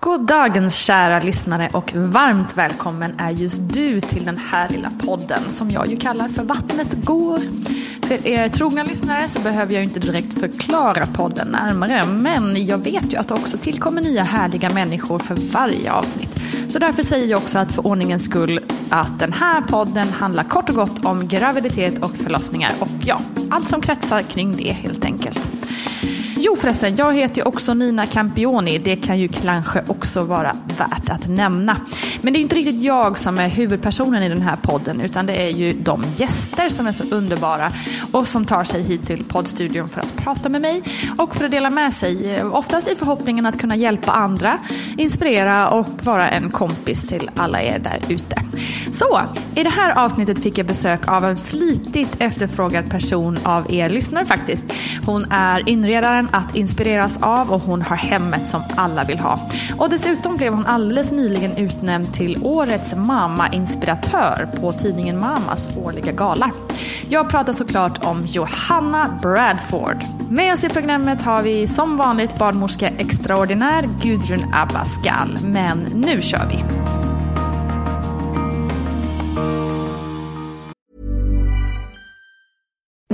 God dagens kära lyssnare och varmt välkommen är just du till den här lilla podden som jag ju kallar för Vattnet går. För er trogna lyssnare så behöver jag inte direkt förklara podden närmare men jag vet ju att det också tillkommer nya härliga människor för varje avsnitt. Så därför säger jag också att för ordningens skull att den här podden handlar kort och gott om graviditet och förlossningar och ja, allt som kretsar kring det helt enkelt. Jo förresten, jag heter ju också Nina Campioni. Det kan ju kanske också vara värt att nämna. Men det är inte riktigt jag som är huvudpersonen i den här podden utan det är ju de gäster som är så underbara och som tar sig hit till poddstudion för att prata med mig och för att dela med sig. Oftast i förhoppningen att kunna hjälpa andra, inspirera och vara en kompis till alla er där ute. Så, i det här avsnittet fick jag besök av en flitigt efterfrågad person av er lyssnare faktiskt. Hon är inredaren att inspireras av och hon har hemmet som alla vill ha. Och dessutom blev hon alldeles nyligen utnämnd till Årets Mamma-inspiratör på tidningen Mamas årliga gala. Jag pratar såklart om Johanna Bradford. Med oss i programmet har vi som vanligt barnmorska extraordinär Gudrun Abascal. Men nu kör vi!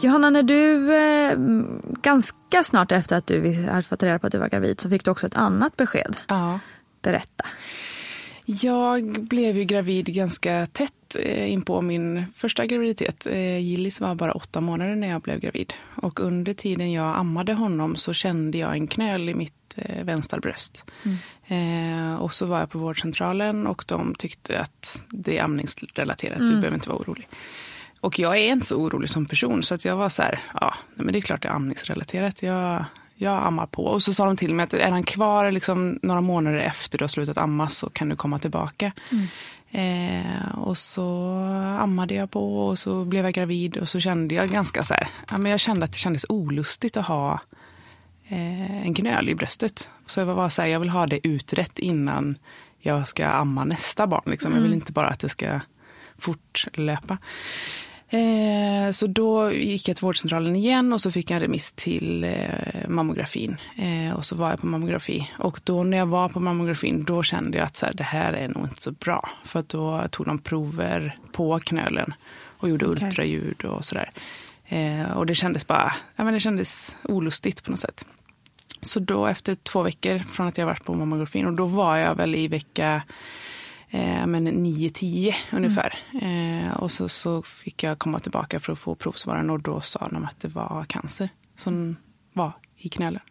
Johanna, när du eh, ganska snart efter att du hade fått reda på att du var gravid så fick du också ett annat besked. Ja. Berätta. Jag blev ju gravid ganska tätt eh, in på min första graviditet. Eh, Gillis var bara åtta månader när jag blev gravid. Och under tiden jag ammade honom så kände jag en knöl i mitt eh, vänstra bröst. Mm. Eh, och så var jag på vårdcentralen och de tyckte att det är amningsrelaterat, mm. du behöver inte vara orolig. Och jag är inte så orolig som person så att jag var så här, ja men det är klart det är amningsrelaterat. Jag, jag ammar på. Och så sa de till mig att är han kvar liksom några månader efter du har slutat amma så kan du komma tillbaka. Mm. Eh, och så ammade jag på och så blev jag gravid och så kände jag ganska så här, ja, men jag kände att det kändes olustigt att ha eh, en knöl i bröstet. Så jag var så här, jag vill ha det utrett innan jag ska amma nästa barn. Liksom. Mm. Jag vill inte bara att det ska fortlöpa. Eh, så då gick jag till vårdcentralen igen och så fick jag en remiss till eh, mammografin. Eh, och så var jag på mammografi. Och då när jag var på mammografin då kände jag att så här, det här är nog inte så bra. För att då tog de prover på knölen och gjorde okay. ultraljud och sådär. Eh, och det kändes bara, ja men det kändes olustigt på något sätt. Så då efter två veckor från att jag varit på mammografin och då var jag väl i vecka eh, 9-10 ungefär. Mm. Eh, och så, så fick jag komma tillbaka för att få provsvaren och då sa de att det var cancer som var i knölen.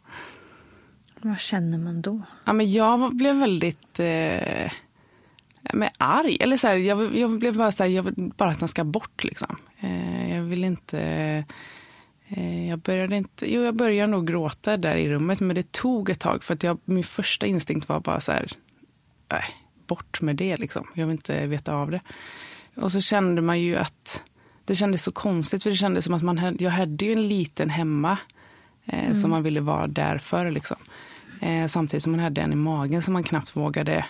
Vad känner man då? Ja, men jag blev väldigt eh, men arg. Eller så här, jag, jag, blev bara så här, jag vill bara att den ska bort. Liksom. Eh, jag vill inte... Eh, jag började inte... Jo, jag började nog gråta där i rummet, men det tog ett tag. För att jag, min första instinkt var bara så här, äh, bort med det liksom. Jag vill inte veta av det. Och så kände man ju att det kändes så konstigt, för det kändes som att man hade, jag hade ju en liten hemma eh, mm. som man ville vara där för. Liksom. Eh, samtidigt som man hade en i magen som man knappt vågade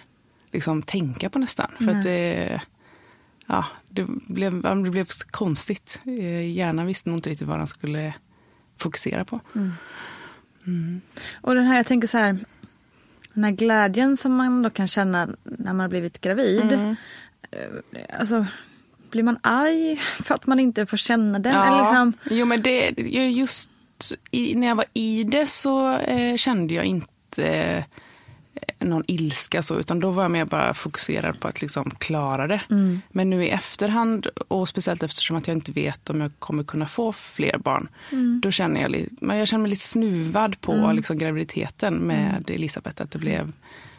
liksom, tänka på nästan. För att det, ja, det, blev, det blev konstigt. Eh, hjärnan visste nog inte riktigt vad den skulle fokusera på. Mm. Mm. Och den här, jag tänker så här, den här glädjen som man då kan känna när man har blivit gravid. Mm. Eh, alltså, blir man arg för att man inte får känna den? Ja, eller liksom... Jo men det, just i, när jag var i det så eh, kände jag inte någon ilska så, utan då var jag mer bara fokuserad på att liksom klara det. Mm. Men nu i efterhand, och speciellt eftersom att jag inte vet om jag kommer kunna få fler barn, mm. då känner jag, jag känner mig lite snuvad på mm. liksom, graviditeten med mm. Elisabeth, att det blev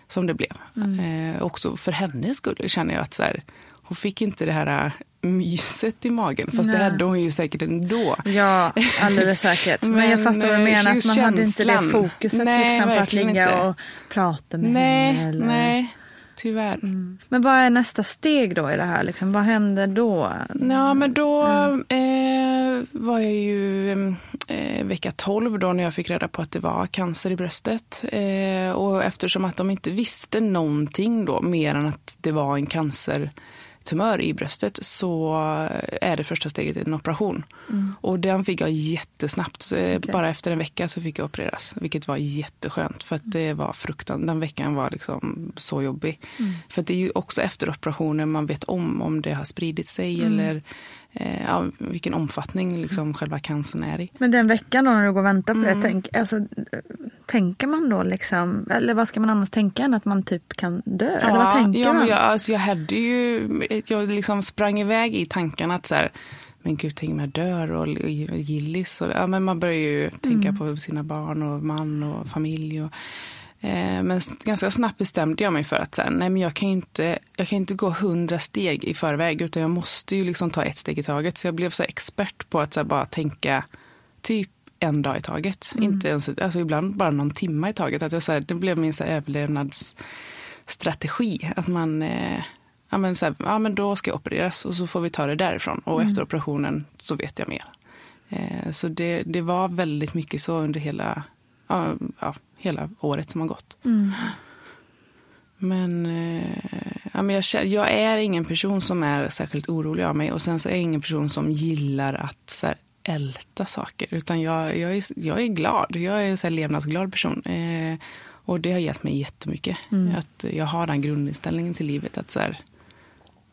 som det blev. Mm. Eh, också för hennes skull känner jag att så här, hon fick inte det här myset i magen. Fast Nej. det hade hon ju säkert ändå. Ja, alldeles säkert. Men, Men jag fattar vad du menar, att man hade inte det fokuset nej, till exempel att ligga inte. och prata med nej, henne. Eller... Nej, tyvärr. Mm. Men vad är nästa steg då i det här? Liksom, vad händer då? Ja, men då mm. eh, var jag ju eh, vecka 12 då när jag fick reda på att det var cancer i bröstet. Eh, och eftersom att de inte visste någonting då mer än att det var en cancer tumör i bröstet så är det första steget en operation. Mm. Och den fick jag jättesnabbt. Okay. Bara efter en vecka så fick jag opereras. Vilket var jätteskönt för att det var fruktan. Den veckan var liksom så jobbig. Mm. För det är ju också efter operationen man vet om om det har spridit sig mm. eller eh, ja, vilken omfattning liksom själva cancern är i. Men den veckan då när du går och väntar på det, mm. tänk, alltså, tänker man då liksom, eller vad ska man annars tänka än att man typ kan dö? Ja, eller vad tänker ja, man? Jag, alltså, jag hade ju, jag liksom sprang iväg i tankarna att så här, men gud, tänk om jag dör och Gillis. Och, ja, men man börjar ju tänka mm. på sina barn och man och familj. Och, men ganska snabbt bestämde jag mig för att här, nej, men jag, kan inte, jag kan inte gå hundra steg i förväg utan jag måste ju liksom ta ett steg i taget. Så jag blev så expert på att så bara tänka typ en dag i taget. Mm. Inte ens, alltså ibland bara någon timme i taget. Att jag, så här, det blev min så överlevnadsstrategi. Att man, eh, ja, men så här, ja men då ska jag opereras och så får vi ta det därifrån. Och mm. efter operationen så vet jag mer. Eh, så det, det var väldigt mycket så under hela, ja, ja hela året som har gått. Mm. Men, eh, ja, men jag, jag, är ingen person som är särskilt orolig av mig och sen så är jag ingen person som gillar att så här, älta saker. Utan jag, jag, är, jag är glad, jag är en så här, levnadsglad person. Eh, och det har gett mig jättemycket. Mm. Att jag har den grundinställningen till livet att så här,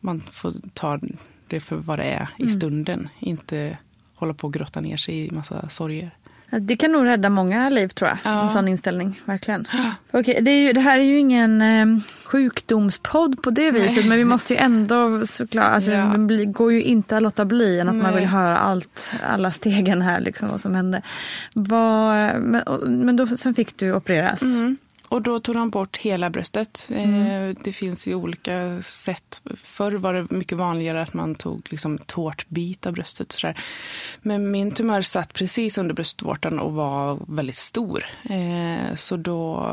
man får ta det för vad det är i mm. stunden. Inte hålla på och grotta ner sig i massa sorger. Det kan nog rädda många liv tror jag. Ja. En sån inställning. Verkligen. Okej, det, ju, det här är ju ingen eh, sjukdomspodd på det viset. Nej. Men vi måste ju ändå såklart. Alltså, ja. Det går ju inte att låta bli än att Nej. man vill höra allt, alla stegen här. Liksom, vad som hände. Vad, men, men då, sen fick du opereras. Mm. Och då tog de bort hela bröstet. Mm. Eh, det finns ju olika sätt. Förr var det mycket vanligare att man tog liksom tårtbit av bröstet. Så där. Men min tumör satt precis under bröstvårtan och var väldigt stor. Eh, så då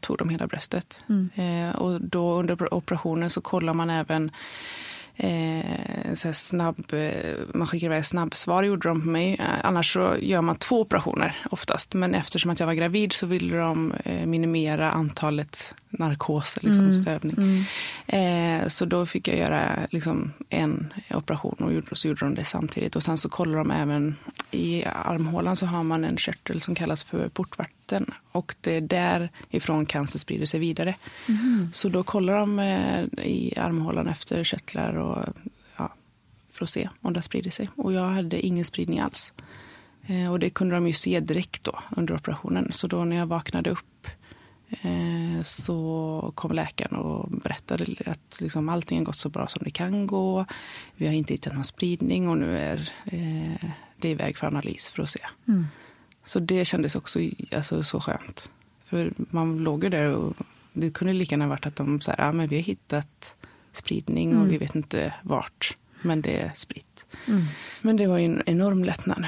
tog de hela bröstet. Mm. Eh, och då under operationen så kollar man även eh, så snabb, eh, man skickar iväg snabbsvar gjorde de på mig. Eh, annars så gör man två operationer oftast. Men eftersom att jag var gravid så ville de eh, minimera antalet narkoser, liksom, mm. stövning. Eh, så då fick jag göra liksom, en operation och gjorde, så gjorde de det samtidigt. Och sen så kollar de även i armhålan så har man en körtel som kallas för portvatten. Och det är därifrån cancer sprider sig vidare. Mm. Så då kollar de eh, i armhålan efter körtlar och, ja, för att se om det sprider sig. Och jag hade ingen spridning alls. Eh, och det kunde de ju se direkt då under operationen. Så då när jag vaknade upp eh, så kom läkaren och berättade att liksom allting har gått så bra som det kan gå. Vi har inte hittat någon spridning och nu är det iväg för analys för att se. Mm. Så det kändes också alltså, så skönt. För man låg ju där och det kunde lika gärna varit att de sa ah, men vi har hittat spridning och Mm. vi vet inte vart. Men det är spritt. Mm. Men det var ju en enorm lättnad.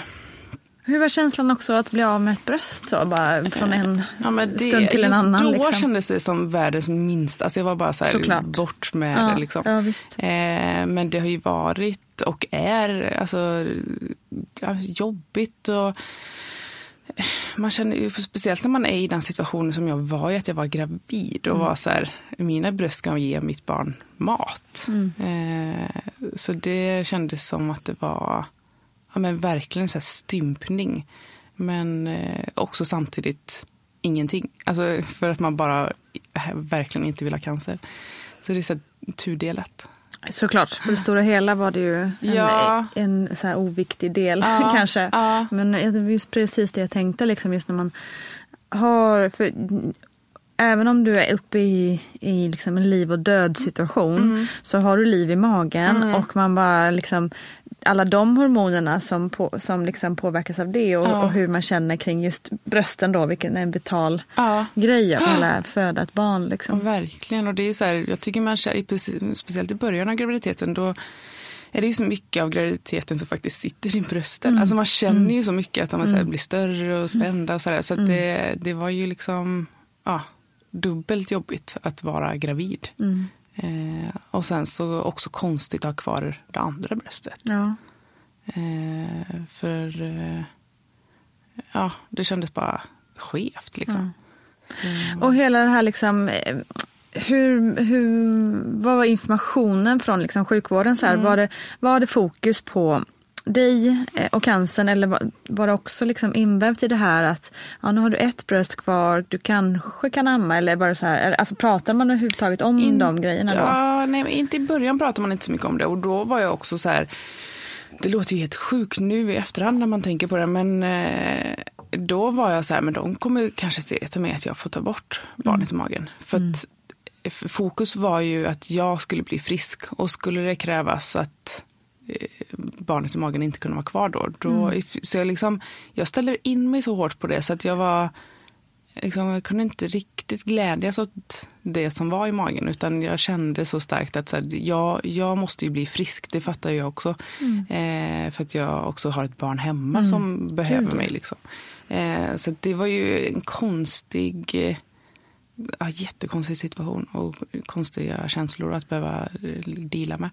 Hur var känslan också att bli av med ett bröst så bara från en Ja, det, stund till en annan? Då liksom? kändes det som världens minsta. Alltså jag var bara så här, Såklart. bort med ja, det. Liksom. ja, visst. Eh, men det har ju varit och är alltså, jobbigt. Och, man känner ju, speciellt när man är i den situationen som jag var i, att jag var gravid och var så här, mina bröst ska ge mitt barn mat. Mm. Eh, så det kändes som att det var ja, men verkligen så här stympning. Men eh, också samtidigt ingenting. Alltså för att man bara eh, verkligen inte vill ha cancer. Så det är så här tudelat. Såklart, på det stora hela var det ju en, Ja. en så här oviktig del Ja, kanske. ja. Men var just precis det jag tänkte liksom just när man har, för även om du är uppe i, i liksom en liv och död situation Mm. så har du liv i magen och man bara liksom alla de hormonerna som, på, som liksom påverkas av det och, Ja. och hur man känner kring just brösten då, vilken är en vital Ja. grej att hela föda ett barn. Liksom. Ja, verkligen. Och det är så här, jag tycker man, känner- speciellt i början av graviditeten, då är det ju så mycket av graviditeten som faktiskt sitter i brösten. Alltså man känner ju så mycket att de så här, blir större och spända och sådär. Så att det, det var ju liksom ja, dubbelt jobbigt att vara gravid. Mm. Eh, och sen så också konstigt att ha kvar det andra bröstet. Ja. Eh, för eh, ja, det kändes bara skevt liksom. Så, Och hela det här liksom, eh, hur, hur, vad var informationen från liksom sjukvården? Så här, Mm. var, det, var det fokus på dig eh, och cancern eller var, det också liksom invävt i det här att ja, nu har du ett bröst kvar, du kanske kan amma eller bara så här, eller, alltså pratar man överhuvudtaget om In- de grejerna då? Ja, nej, inte i början pratade man inte så mycket om det och då var jag också så här, det låter ju helt sjukt nu i efterhand när man tänker på det, men eh, då var jag så här, men de kommer kanske se till mig att jag får ta bort barnet i magen. För att f- fokus var ju att jag skulle bli frisk och skulle det krävas att barnet i magen inte kunde vara kvar då. då Så jag, liksom, jag ställde in mig så hårt på det så att jag var liksom, jag kunde inte riktigt glädjas åt det som var i magen utan jag kände så starkt att så här, jag, jag måste ju bli frisk, det fattar jag också. Eh, för att jag också har ett barn hemma som behöver mig. Liksom. Eh, så det var ju en konstig, eh, ja, jättekonstig situation och konstiga känslor att behöva eh, deala med.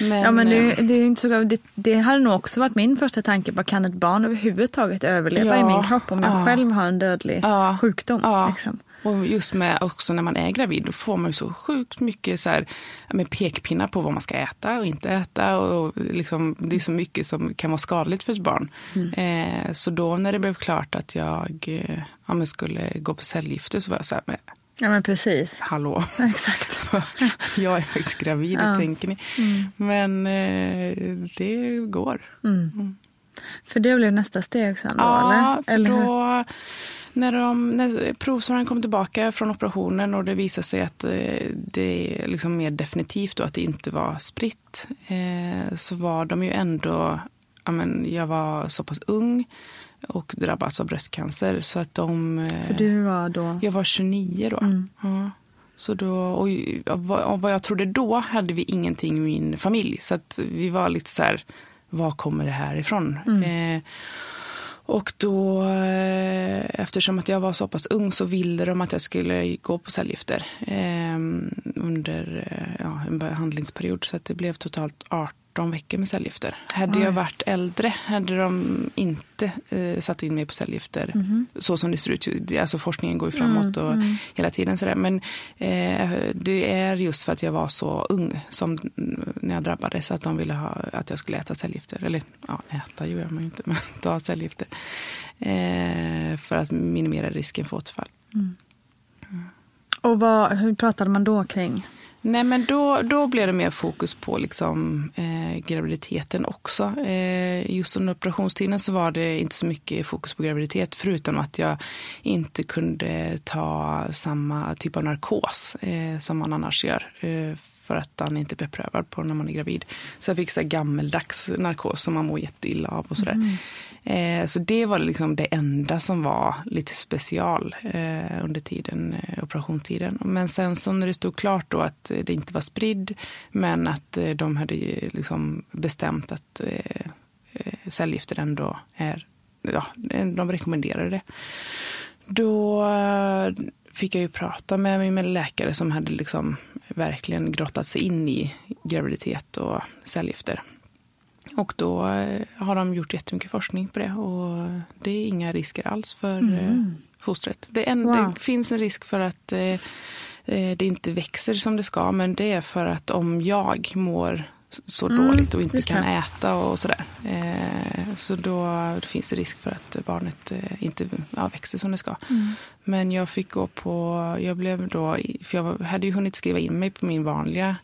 Men, Ja men det, eh, det är inte så, det, det hade nog också varit min första tanke, bara kan ett barn överhuvudtaget överleva i Ja, min kropp om jag ja. själv har en dödlig Ja, sjukdom? Liksom. Och just med också när man är gravid, då får man ju så sjukt mycket så här, med pekpinnar på vad man ska äta och inte äta. Och liksom, det är så mycket som kan vara skadligt för ett barn. Eh, så då när det blev klart att jag eh, ja, skulle gå på cellgifter så var jag så här, men Ja men precis. hallå, Exakt. jag är faktiskt gravid, Ja. tänker ni. Men eh, det går. För det blev nästa steg sen då Ja, eller? för eller då när, de, när provsvaren kom tillbaka från operationen och det visade sig att eh, det är liksom mer definitivt då att det inte var spritt eh, så var de ju ändå, ja, men jag var så pass ung och drabbats av bröstcancer så att de... eh, För du var då? jag var 29 då. Ja. Så då, och, vad- och jag trodde då hade vi ingenting i min familj. Så att vi var lite så här, var kommer det här ifrån? Eh, och då, eh, eftersom att jag var så pass ung så ville de att jag skulle gå på cellgifter ehm, eh, under ja, en behandlingsperiod. Så att det blev totalt 18 veckor med cellgifter. Hade jag varit äldre hade de inte eh, satt in mig på cellgifter Mhm. så som det ser ut. Alltså forskningen går ju framåt Mm, och hela tiden sådär. Men eh, det är just för att jag var så ung som när jag drabbades att de ville ha, att jag skulle äta cellgifter. Eller ja, äta gör man ju inte, men ta cellgifter. Eh, för att minimera risken för återfall. Och vad, hur pratade man då kring? Nej men då, då blev det mer fokus på liksom, eh, graviditeten också. Eh, just under operationstiden så var det inte så mycket fokus på graviditet förutom att jag inte kunde ta samma typ av narkos eh, som man annars gör. Eh, för att han inte är beprövad på när man är gravid. Så jag fick så gammeldags narkos som man mår jätteilla av och sådär. Mm. Eh, så det var liksom det enda som var lite special eh, under tiden, eh, operationstiden. Men sen så när det stod klart då att det inte var spridd men att eh, de hade ju liksom bestämt att eh, eh cellgifter ändå är, ja, de rekommenderade det. Då eh, fick jag ju prata med min läkare som hade liksom verkligen grottat sig in i graviditet och cellgifter. Och då eh, har de gjort jättemycket forskning på det och det är inga risker alls för eh, fostret. Det, en, Wow. det finns en risk för att eh, eh, det inte växer som det ska men det är för att om jag mår så dåligt och inte kan det. äta och sådär. Eh, så då, finns det risk för att barnet eh, inte ja, växer som det ska. Men jag fick gå på, jag blev då, för jag hade ju hunnit skriva in mig på min vanliga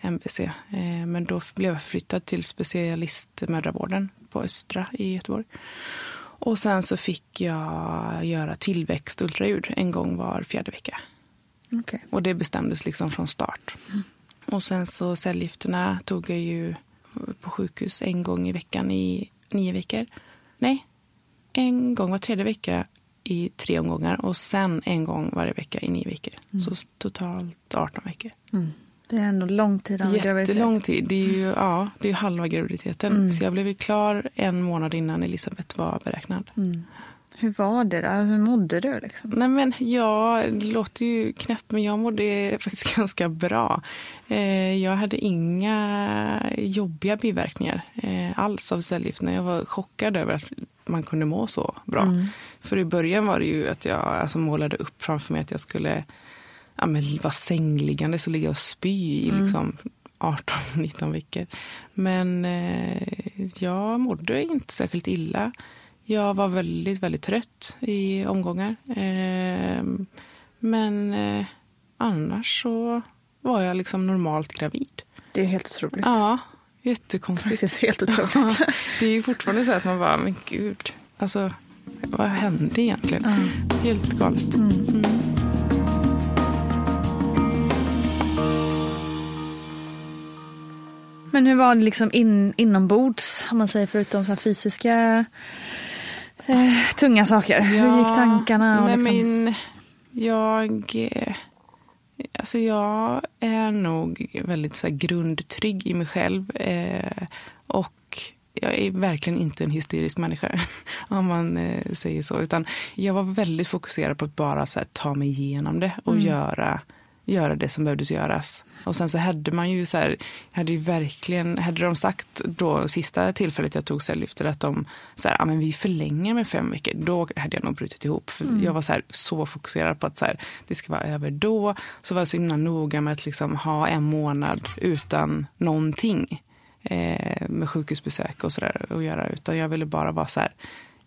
MVC. Eh, men då blev jag flyttad till specialistmödravården på Östra i Göteborg. Och sen så fick jag göra tillväxt ultraljud en gång var fjärde vecka. Okej. Och det bestämdes liksom från start. Och sen så cellgifterna tog jag ju på sjukhus en gång i veckan i nio veckor. Nej, en gång var tredje vecka i tre omgångar och sen en gång varje vecka i nio veckor. Så totalt 18 veckor. Det är ändå lång tid av graviditet. Tid. Det är ju ja, det är ju halva graviditeten. Så jag blev ju klar en månad innan Elisabeth var beräknad. Hur var det då? Hur mådde du? Liksom? Nej men ja, det låter ju knäppt men jag mådde faktiskt ganska bra. Eh, jag hade inga jobbiga biverkningar eh, alls av cellgifterna. Jag var chockad över att man kunde må så bra. För i början var det ju att jag alltså, målade upp framför mig att jag skulle ja, men, vara sängliggande så ligga och spy i liksom 18-19 veckor. Men eh, jag mådde inte särskilt illa. Jag var väldigt, väldigt trött i omgångar. Eh, men eh, annars så var jag liksom normalt gravid. Det är helt otroligt. Ja, jättekonstigt. Faktiskt helt otroligt. Ja, det är fortfarande så att man bara, men gud, alltså vad hände egentligen? Helt galet. Men hur var det liksom in, inombords, om man säger, förutom så här fysiska eh, tunga saker? Hur gick tankarna? Nej, liksom... men jag... eh, Alltså jag är nog väldigt så här, grundtrygg i mig själv. Eh, och jag är verkligen inte en hysterisk människa, om man eh, säger så. Utan jag var väldigt fokuserad på att bara så här, ta mig igenom det och göra, göra det som behövdes göras. Och sen så hade man ju så här, hade ju verkligen, hade de sagt då sista tillfället jag tog cellgifter att de så här, ja men vi förlänger med fem veckor, då hade jag nog brutit ihop. För jag var så, här, så fokuserad på att så här, det ska vara över då. Så var jag så himla noga med att liksom ha en månad utan någonting eh, med sjukhusbesök och sådär att göra. Utan jag ville bara vara så här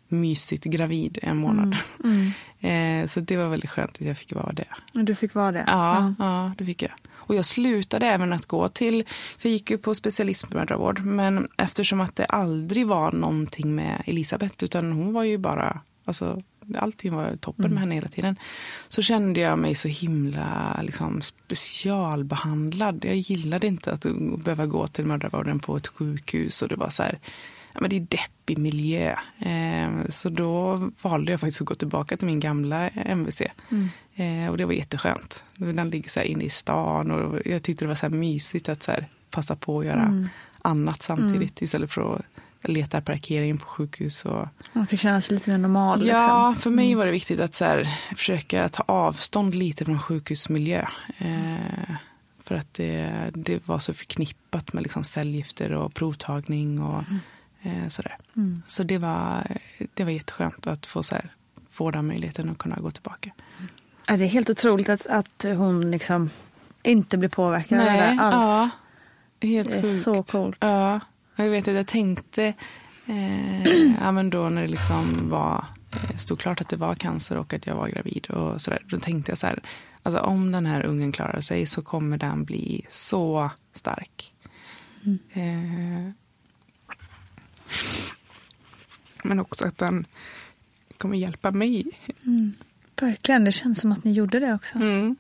mysigt gravid en månad. eh, så det var väldigt skönt att jag fick vara det. Du fick vara det? Ja, ja, det fick jag. Och jag slutade även att gå till, för jag gick ju på specialistmödravård, men eftersom att det aldrig var någonting med Elisabeth, utan hon var ju bara, alltså allting var toppen med henne hela tiden. Så kände jag mig så himla liksom, specialbehandlad. Jag gillade inte att behöva gå till mödravården på ett sjukhus och det var så här, ja, men det är deppig miljö. Eh, så då valde jag faktiskt att gå tillbaka till min gamla MVC. Eh, och det var jätteskönt. Den ligger så här inne i stan och jag tyckte det var så här mysigt att så här passa på att göra annat samtidigt istället för att leta parkering på sjukhus. Och... Man fick känna sig lite mer normal. Ja, liksom. för mig var det viktigt att så här, försöka ta avstånd lite från sjukhusmiljö. Eh, för att det, det var så förknippat med liksom cellgifter och provtagning och eh, sådär. Så det var, det var jätteskönt att få, så här, få den möjligheten att kunna gå tillbaka. Ja, det är helt otroligt att, att hon liksom inte blir påverkad av det där alls. ja, helt det är sjukt. så coolt. Ja, jag vet att jag tänkte, eh, ja men då när det liksom var, eh, stod klart att det var cancer och att jag var gravid och sådär, då tänkte jag så här, alltså om den här ungen klarar sig så kommer den bli så stark. Eh, men också att den kommer hjälpa mig. Verkligen, det känns som att ni gjorde det också. Mm.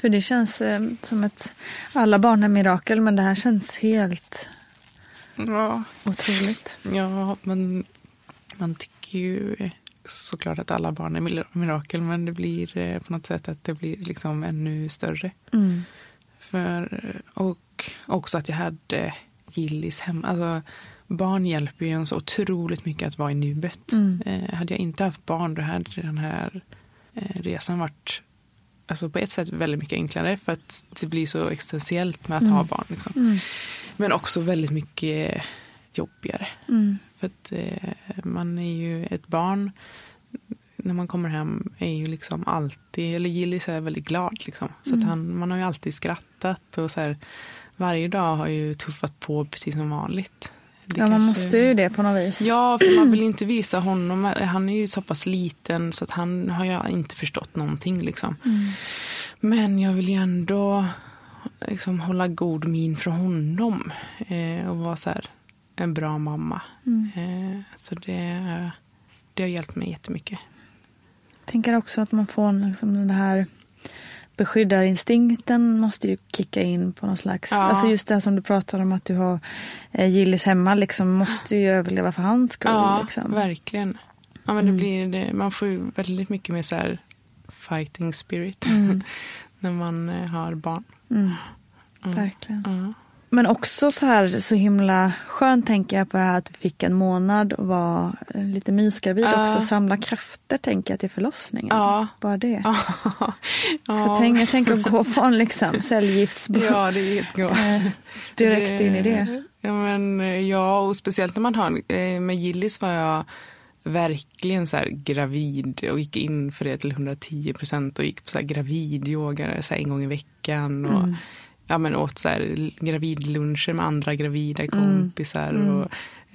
För det känns eh, som ett alla barn är mirakel men det här känns helt Ja, otroligt. ja, men man tycker ju såklart att alla barn är mirakel men det blir eh, på något sätt att det blir liksom ännu större. Mm. För, och också att jag hade Gillis hemma. Alltså, barn hjälper ju en så otroligt mycket att vara i nuet. Mm. Eh, hade jag inte haft barn då hade den här eh, resan varit alltså på ett sätt väldigt mycket enklare för att det blir så existentiellt med att ha barn. Liksom. Mm. Men också väldigt mycket jobbigare. Mm. För att eh, man är ju ett barn när man kommer hem är ju liksom alltid, eller Gillis är väldigt glad liksom. Så Mm. att han, man har ju alltid skrattat och så här, varje dag har ju tuffat på precis som vanligt. Det Ja, man måste ju det på något vis. Ja, för man vill inte visa honom. Han är ju så pass liten så att han har ju inte förstått någonting. Liksom. Mm. Men jag vill ju ändå liksom, hålla god min för honom. Eh, och vara så här, en bra mamma. Mm. Eh, så det, det har hjälpt mig jättemycket. Jag tänker också att man får liksom den här beskyddarinstinkten måste ju kicka in på någon slags... Ja. Alltså just det som du pratar om att du har eh, Gillis hemma liksom måste ju överleva för hans skull. Ja, liksom. verkligen. Ja, men det Mm. blir, det, man får ju väldigt mycket mer så här fighting spirit Mm. när man eh, har barn. Mm. Verkligen. Ja. Men också så här så himla skönt tänker jag på det här att du fick en månad och var lite mysgravid Ja. också. Samla krafter tänker jag till förlossningen. Ja. Bara det. Ja. För tänk, jag tänker att gå från liksom cellgiftsbrott Ja, det eh, direkt in i det. Ja, men, eh, ja, och speciellt när man har, eh, med Gillis var jag verkligen så här gravid och gick in för det till 110 procent och gick på så här gravidyoga så här en gång i veckan. Och, Mm. Ja, men åt så här gravidluncher med andra gravida Mm. kompisar. Och,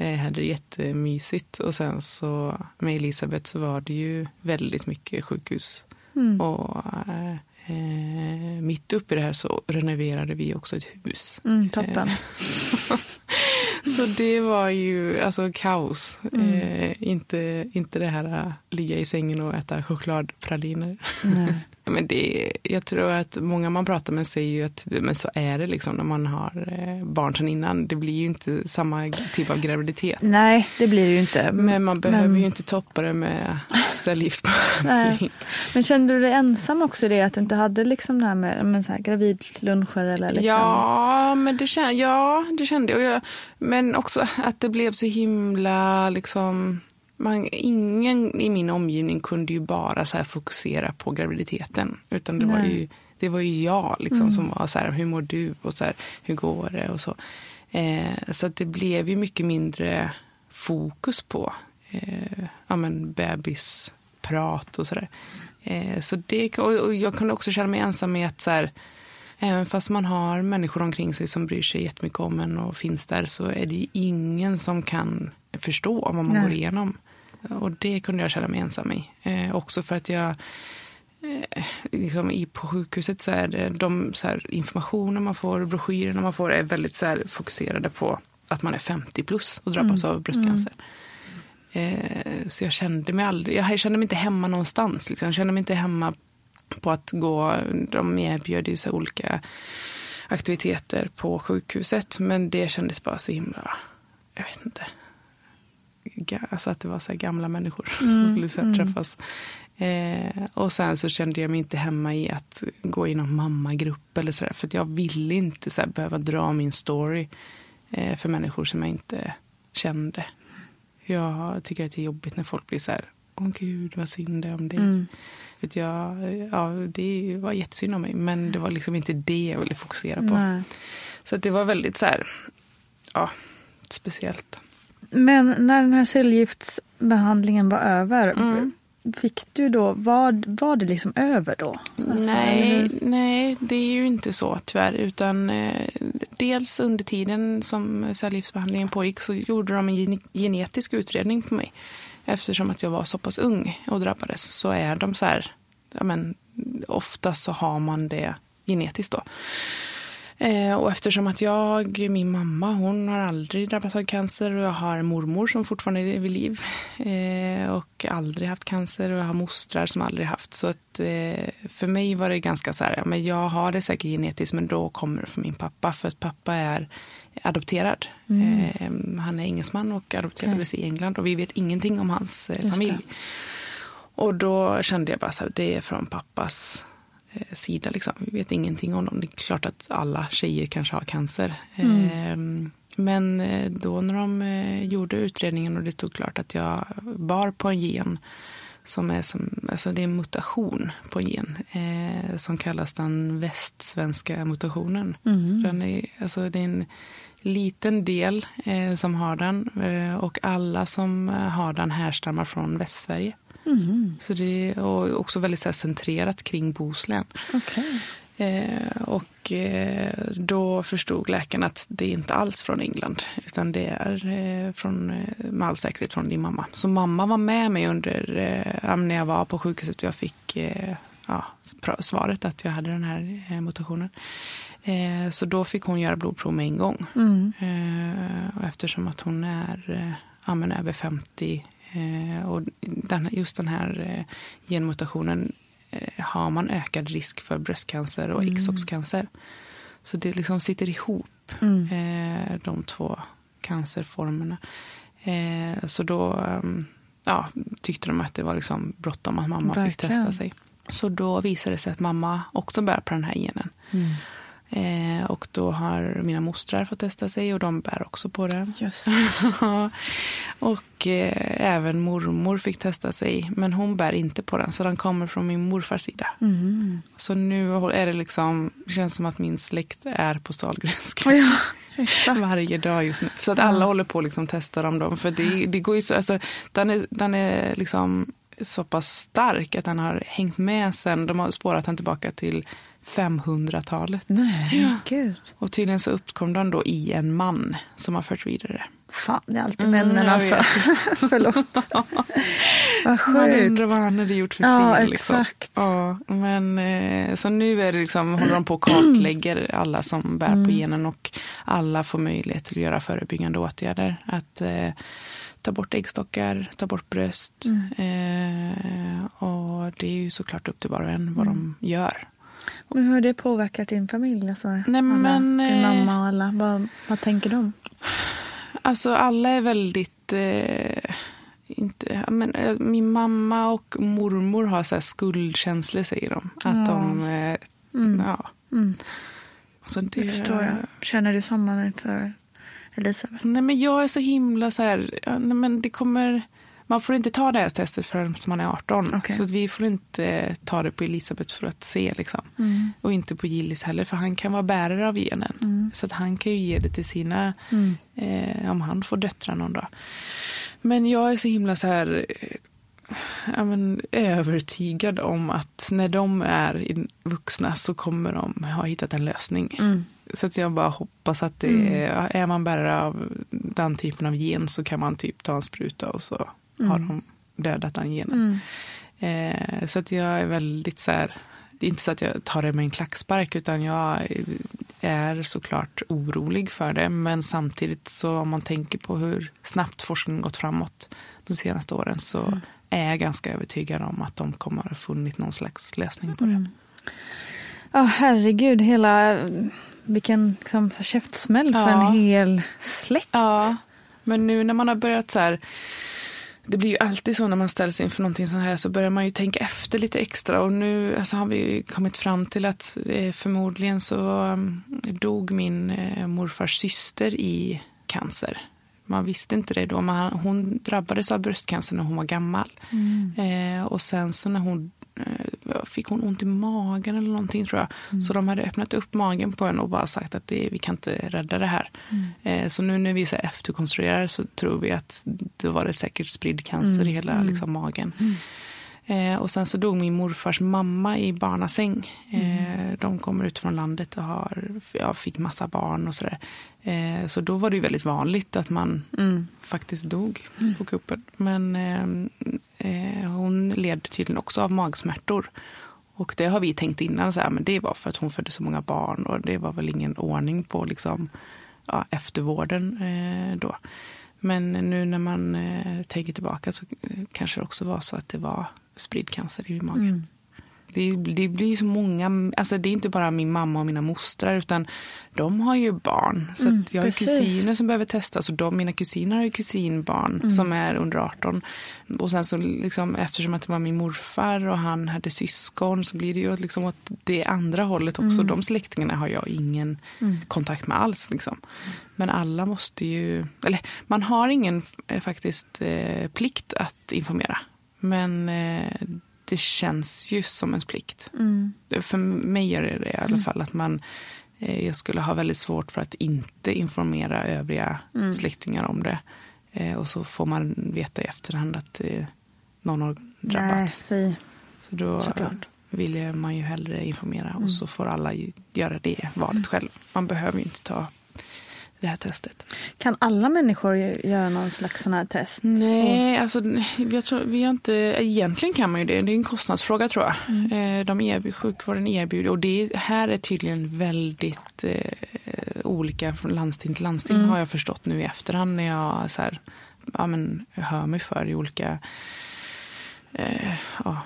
eh, hade det jättemysigt. Och sen så med Elisabeth så var det ju väldigt mycket sjukhus. Mm. Och eh, eh, mitt uppe i det här så renoverade vi också ett hus. Mm, toppen. Så det var ju alltså kaos. Mm. Eh, inte, inte det här att ligga i sängen och äta chokladpraliner. Nej. Men det, jag tror att många man pratar med säger ju att men så är det liksom när man har eh, barn sedan innan. Det blir ju inte samma typ av graviditet. Nej, det blir det ju inte. Men man behöver Men- ju inte toppa det med cellgiftsbehandling. Men kände du dig ensam också i det? Att du inte hade liksom det här med men så här, gravidluncher eller liksom? Ja, men det kände, ja, det kände jag. Men också att det blev så himla liksom man, ingen i min omgivning kunde ju bara så fokusera på graviditeten. Utan det var ju, det var ju jag liksom som var så här, hur mår du och så här, hur går det och så. Eh, så att det blev ju mycket mindre fokus på eh, ja, men bebisprat och sådär. Eh, så det, och, jag kunde också känna mig ensam med att så här, Även fast man har människor omkring sig som bryr sig jättemycket om en och finns där så är det ingen som kan förstå vad man Nej. går igenom. Och det kunde jag känna mig ensam i. Eh, också för att jag eh, liksom i, på sjukhuset så är det de så här, informationen man får, broschyrerna man får är väldigt så här, fokuserade på att man är 50 plus och drabbas av bröstcancer. Eh, så jag kände mig aldrig, jag kände mig inte hemma någonstans. Liksom. Jag kände mig inte hemma på att gå, de erbjöd ju så olika aktiviteter på sjukhuset. Men det kändes bara så himla, jag vet inte. Alltså att det var så gamla människor som skulle så här träffas. Eh, och sen så kände jag mig inte hemma i att gå i någon mammagrupp eller sådär. För jag ville inte så behöva dra min story eh, för människor som jag inte kände. Jag tycker att det är jobbigt när folk blir så här, åh gud vad synd det är om dig. Mm. För jag, ja, det var jättesynd om mig, men det var liksom inte det jag ville fokusera på. Nej. Så det var väldigt så här, ja, speciellt. Men när den här cellgiftsbehandlingen var över, Mm. fick du då, var, var det liksom över då? Alltså, Nej, nej, det är ju inte så tyvärr. Utan eh, dels under tiden som cellgiftsbehandlingen pågick så gjorde de en gen- genetisk utredning på mig. Eftersom att jag var så pass ung och drabbades så är de så här, ja men ofta så har man det genetiskt då. Eh, och eftersom att jag, min mamma, hon har aldrig drabbats av cancer och jag har mormor som fortfarande är vid liv eh, och aldrig haft cancer och jag har mostrar som aldrig haft. Så att eh, för mig var det ganska så här, ja, men jag har det säkert genetiskt men då kommer det från min pappa för att pappa är adopterad. Eh, han är engelsman och adopterades i England och vi vet ingenting om hans eh, familj. Och då kände jag bara så här, det är från pappas sida. Liksom. Vi vet ingenting om dem. Det är klart att alla tjejer kanske har cancer. Eh, men eh, då när de eh, gjorde utredningen och det stod klart att jag bar på en gen som är som, alltså det är en mutation på en gen eh, som kallas den västsvenska mutationen. Den är, alltså det är en liten del eh, som har den eh, och alla som eh, har den härstammar från Västsverige. Så det är också väldigt så här, centrerat kring Bohuslän. Okej. Eh, och eh, då förstod läkaren att det är inte alls från England utan det är eh, från, eh, med all säkerhet från din mamma. Så mamma var med mig under, eh, när jag var på sjukhuset och jag fick eh, ja, svaret att jag hade den här mutationen. Så då fick hon göra blodprov med en gång. Och eftersom att hon är ja, men över 50 eh, och den, just den här eh, genmutationen eh, har man ökad risk för bröstcancer och äggstockscancer. Så det liksom sitter ihop, eh, de två cancerformerna. Eh, så då eh, ja, tyckte de att det var liksom bråttom att mamma fick Verkligen. testa sig. Så då visade det sig att mamma också bär på den här genen. Eh, och då har mina mostrar fått testa sig och de bär också på den. Just. och eh, även mormor fick testa sig, men hon bär inte på den. Så den kommer från min morfars sida. Så nu är det liksom, det känns som att min släkt är på Sahlgrenska. Ja, exakt. Varje dag just nu. Så att alla håller på att liksom testa dem. Då. För det, det går ju så, alltså, den är, den är liksom så pass stark att den har hängt med sen. De har spårat den tillbaka till 500-talet. Nej, gud. Och tydligen så uppkom den då i en man som har fört vidare. Fan, det är alltid Mm, männen jag alltså. Förlåt. Vad Man sjukt. undrar vad han hade gjort för Ja, fel. Liksom. exakt. Ja, men eh, så nu är det liksom, håller de på och kartlägger alla som bär Mm. på genen och alla får möjlighet till att göra förebyggande åtgärder. Att eh, ta bort äggstockar, ta bort bröst. Mm. Eh, och det är ju såklart upp till var och en vad de gör. Men hur har det påverkat din familj? Alltså, alla, men, din eh, mamma och alla. Vad, vad tänker de? Alltså alla är väldigt... Eh, inte, ja, men, eh, min mamma och mormor har så här skuldkänslor säger de. Att de... Eh, Ja. Så det, Det förstår jag. Känner du samma inför Elisabeth? Nej, men jag är så himla så här... Ja, nej, men det kommer... Man får inte ta det här testet förrän man är 18. Okej. Så vi får inte eh, ta det på Elisabeth för att se. Liksom. Och inte på Gillis heller, för han kan vara bärare av genen. Så att han kan ju ge det till sina, eh, om han får döttrar någon dag. Men jag är så himla så här, eh, ja, men, övertygad om att när de är vuxna så kommer de ha hittat en lösning. Så att jag bara hoppas att det är, är man bärare av den typen av gen så kan man typ ta en spruta och så har de dödat den genen. Eh, så att jag är väldigt så här, det är inte så att jag tar det med en klackspark utan jag är såklart orolig för det. Men samtidigt så om man tänker på hur snabbt forskningen gått framåt de senaste åren så är jag ganska övertygad om att de kommer ha funnit någon slags lösning på det. Ja, herregud. Hela... Vilken liksom, käftsmäll för Ja. en hel släkt. Ja, men nu när man har börjat så här det blir ju alltid så när man ställs inför någonting sånt här så börjar man ju tänka efter lite extra och nu alltså, har vi kommit fram till att eh, förmodligen så um, dog min eh, morfars syster i cancer. Man visste inte det då, men hon drabbades av bröstcancer när hon var gammal. Eh, och sen så när hon fick hon ont i magen eller någonting tror jag. Mm. Så de hade öppnat upp magen på henne och bara sagt att det, vi kan inte rädda det här. Mm. Eh, så nu när vi så efterkonstruerar så tror vi att då var det säkert spridd cancer mm. i hela mm. liksom, magen. Mm. Eh, och sen så dog min morfars mamma i barnasäng. Eh, mm. De kommer ut från landet och har, ja, fick massa barn och sådär. Eh, så då var det väldigt vanligt att man mm. faktiskt dog mm. på kuppen. Men eh, eh, hon led tydligen också av magsmärtor. Och det har vi tänkt innan, så här, men det var för att hon födde så många barn och det var väl ingen ordning på liksom, ja, eftervården eh, då. Men nu när man eh, tänker tillbaka så kanske det också var så att det var spridd cancer i magen. Mm. Det, det, blir så många, alltså det är inte bara min mamma och mina mostrar utan de har ju barn. Så mm, jag har precis. kusiner som behöver testas och de, mina kusiner har ju kusinbarn mm. som är under 18. Och sen så liksom eftersom att det var min morfar och han hade syskon så blir det ju liksom åt det andra hållet också. Mm. De släktingarna har jag ingen mm. kontakt med alls. Liksom. Men alla måste ju, eller man har ingen eh, faktiskt eh, plikt att informera. Men eh, det känns ju som en plikt. Mm. För mig gör det det i alla mm. fall. Att man, eh, jag skulle ha väldigt svårt för att inte informera övriga mm. släktingar om det. Eh, och så får man veta i efterhand att eh, någon har drabbats. Nej, så då Såklart. vill man ju hellre informera och mm. så får alla göra det valet mm. själv. Man behöver ju inte ta det här testet. Kan alla människor göra någon slags sån här test? Nej, alltså, jag tror, vi har inte, egentligen kan man ju det. Det är en kostnadsfråga tror jag. Mm. Eh, de erbjud, sjukvården erbjuder och det här är tydligen väldigt eh, olika från landsting till landsting mm. har jag förstått nu i efterhand när jag så här, ja, men, hör mig för i olika eh, ja,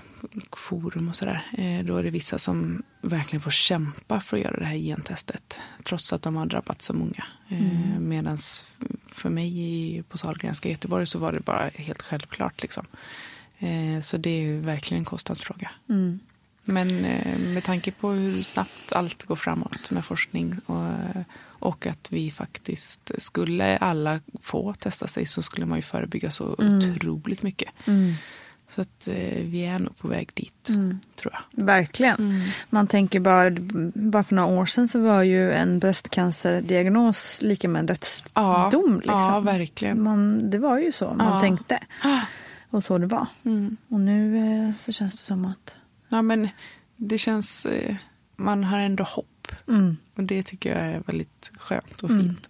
forum och sådär. Eh, då är det vissa som verkligen får kämpa för att göra det här gentestet. Trots att de har drabbat så många. Eh, mm. Medan för mig på Sahlgrenska i Göteborg så var det bara helt självklart. Liksom. Eh, så det är verkligen en kostnadsfråga. Mm. Men med tanke på hur snabbt allt går framåt med forskning och, och att vi faktiskt skulle alla få testa sig så skulle man ju förebygga så mm. otroligt mycket. Mm. Så att eh, vi är nog på väg dit, mm. tror jag. Verkligen. Mm. Man tänker bara, bara för några år sedan så var ju en bröstcancerdiagnos lika med en dödsdom. Ja, liksom. ja verkligen. Man, det var ju så man ja. tänkte. Och så det var. Mm. Och nu eh, så känns det som att... Ja men det känns, eh, man har ändå hopp. Mm. Och det tycker jag är väldigt skönt och mm. fint.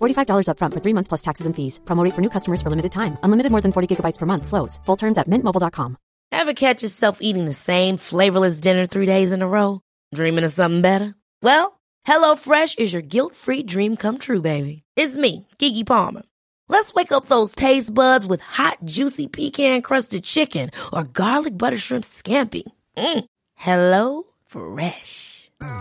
$45 upfront for three months plus taxes and fees. Promote for new customers for limited time. Unlimited more than 40 gigabytes per month. Slows. Full terms at mintmobile.com. Ever catch yourself eating the same flavorless dinner three days in a row? Dreaming of something better? Well, HelloFresh is your guilt-free dream come true, baby. It's me, Gigi Palmer. Let's wake up those taste buds with hot, juicy pecan-crusted chicken or garlic butter shrimp scampi. Mm. Hello Fresh.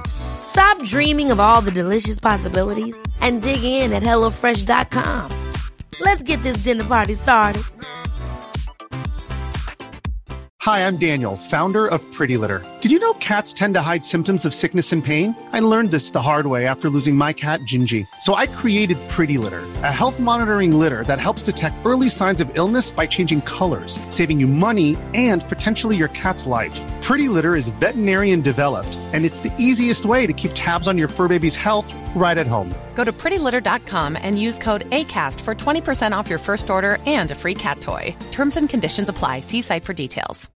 Stop dreaming of all the delicious possibilities and dig in at hellofresh.com. Let's get this dinner party started. Hi, I'm Daniel, founder of Pretty Litter. Did you know cats tend to hide symptoms of sickness and pain? I learned this the hard way after losing my cat, Gingy. So I created Pretty Litter, a health monitoring litter that helps detect early signs of illness by changing colors, saving you money and potentially your cat's life. Pretty Litter is veterinarian developed, and it's the easiest way to keep tabs on your fur baby's health right at home. Go to prettylitter.com and use code ACAST for 20% off your first order and a free cat toy. Terms and conditions apply. See site for details.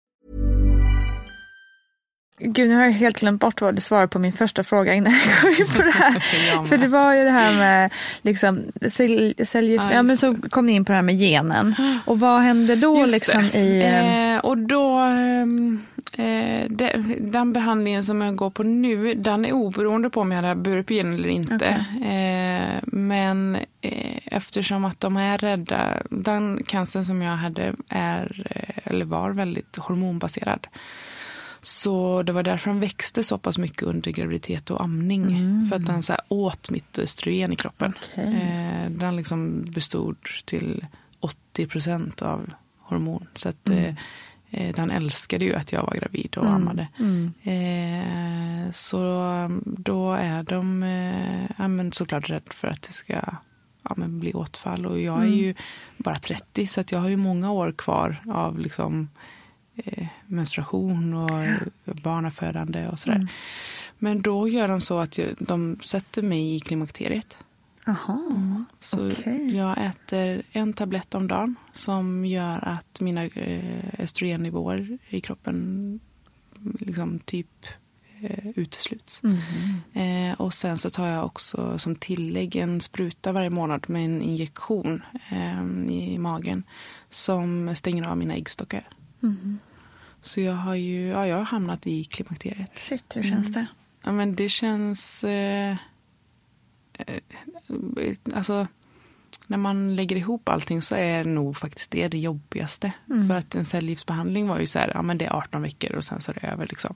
Gud, nu har jag helt glömt bort vad du svarade på min första fråga innan jag kom in på det här. För det var ju det här med liksom, cell, cellgift, ja, men så kom ni in på det här med genen. Och vad hände då Just liksom det. i... Eh, och då, ehm, eh, det, den behandlingen som jag går på nu, den är oberoende på om jag hade gen eller inte. Eh, men eh, eftersom att de är rädda, den cancern som jag hade är, eh, eller var väldigt hormonbaserad. Så det var därför den växte så pass mycket under graviditet och amning. För att den så åt mitt östrogen i kroppen. Eh, den liksom bestod till 80 procent av hormon. Så att eh, eh, den älskade ju att jag var gravid och ammade. Eh, så um, då är de eh, ja, men såklart rädd för att det ska ja, men bli åtfall. Och jag är ju bara 30 så att jag har ju många år kvar av liksom eh, menstruation och barnafödande och sådär. Men då gör de så att de sätter mig i klimakteriet. Jaha, Så Okej. jag äter en tablett om dagen som gör att mina eh, östrogennivåer i kroppen liksom typ eh, utesluts. Eh, och sen så tar jag också som tillägg en spruta varje månad med en injektion eh, i magen som stänger av mina äggstockar. Så jag har ju ja, jag har hamnat i klimakteriet. shit hur känns det? Ja, men det känns... Eh, alltså, när man lägger ihop allting så är nog faktiskt det det jobbigaste. För att en cellgiftsbehandling var ju så här, ja men det är 18 veckor och sen så är det över liksom.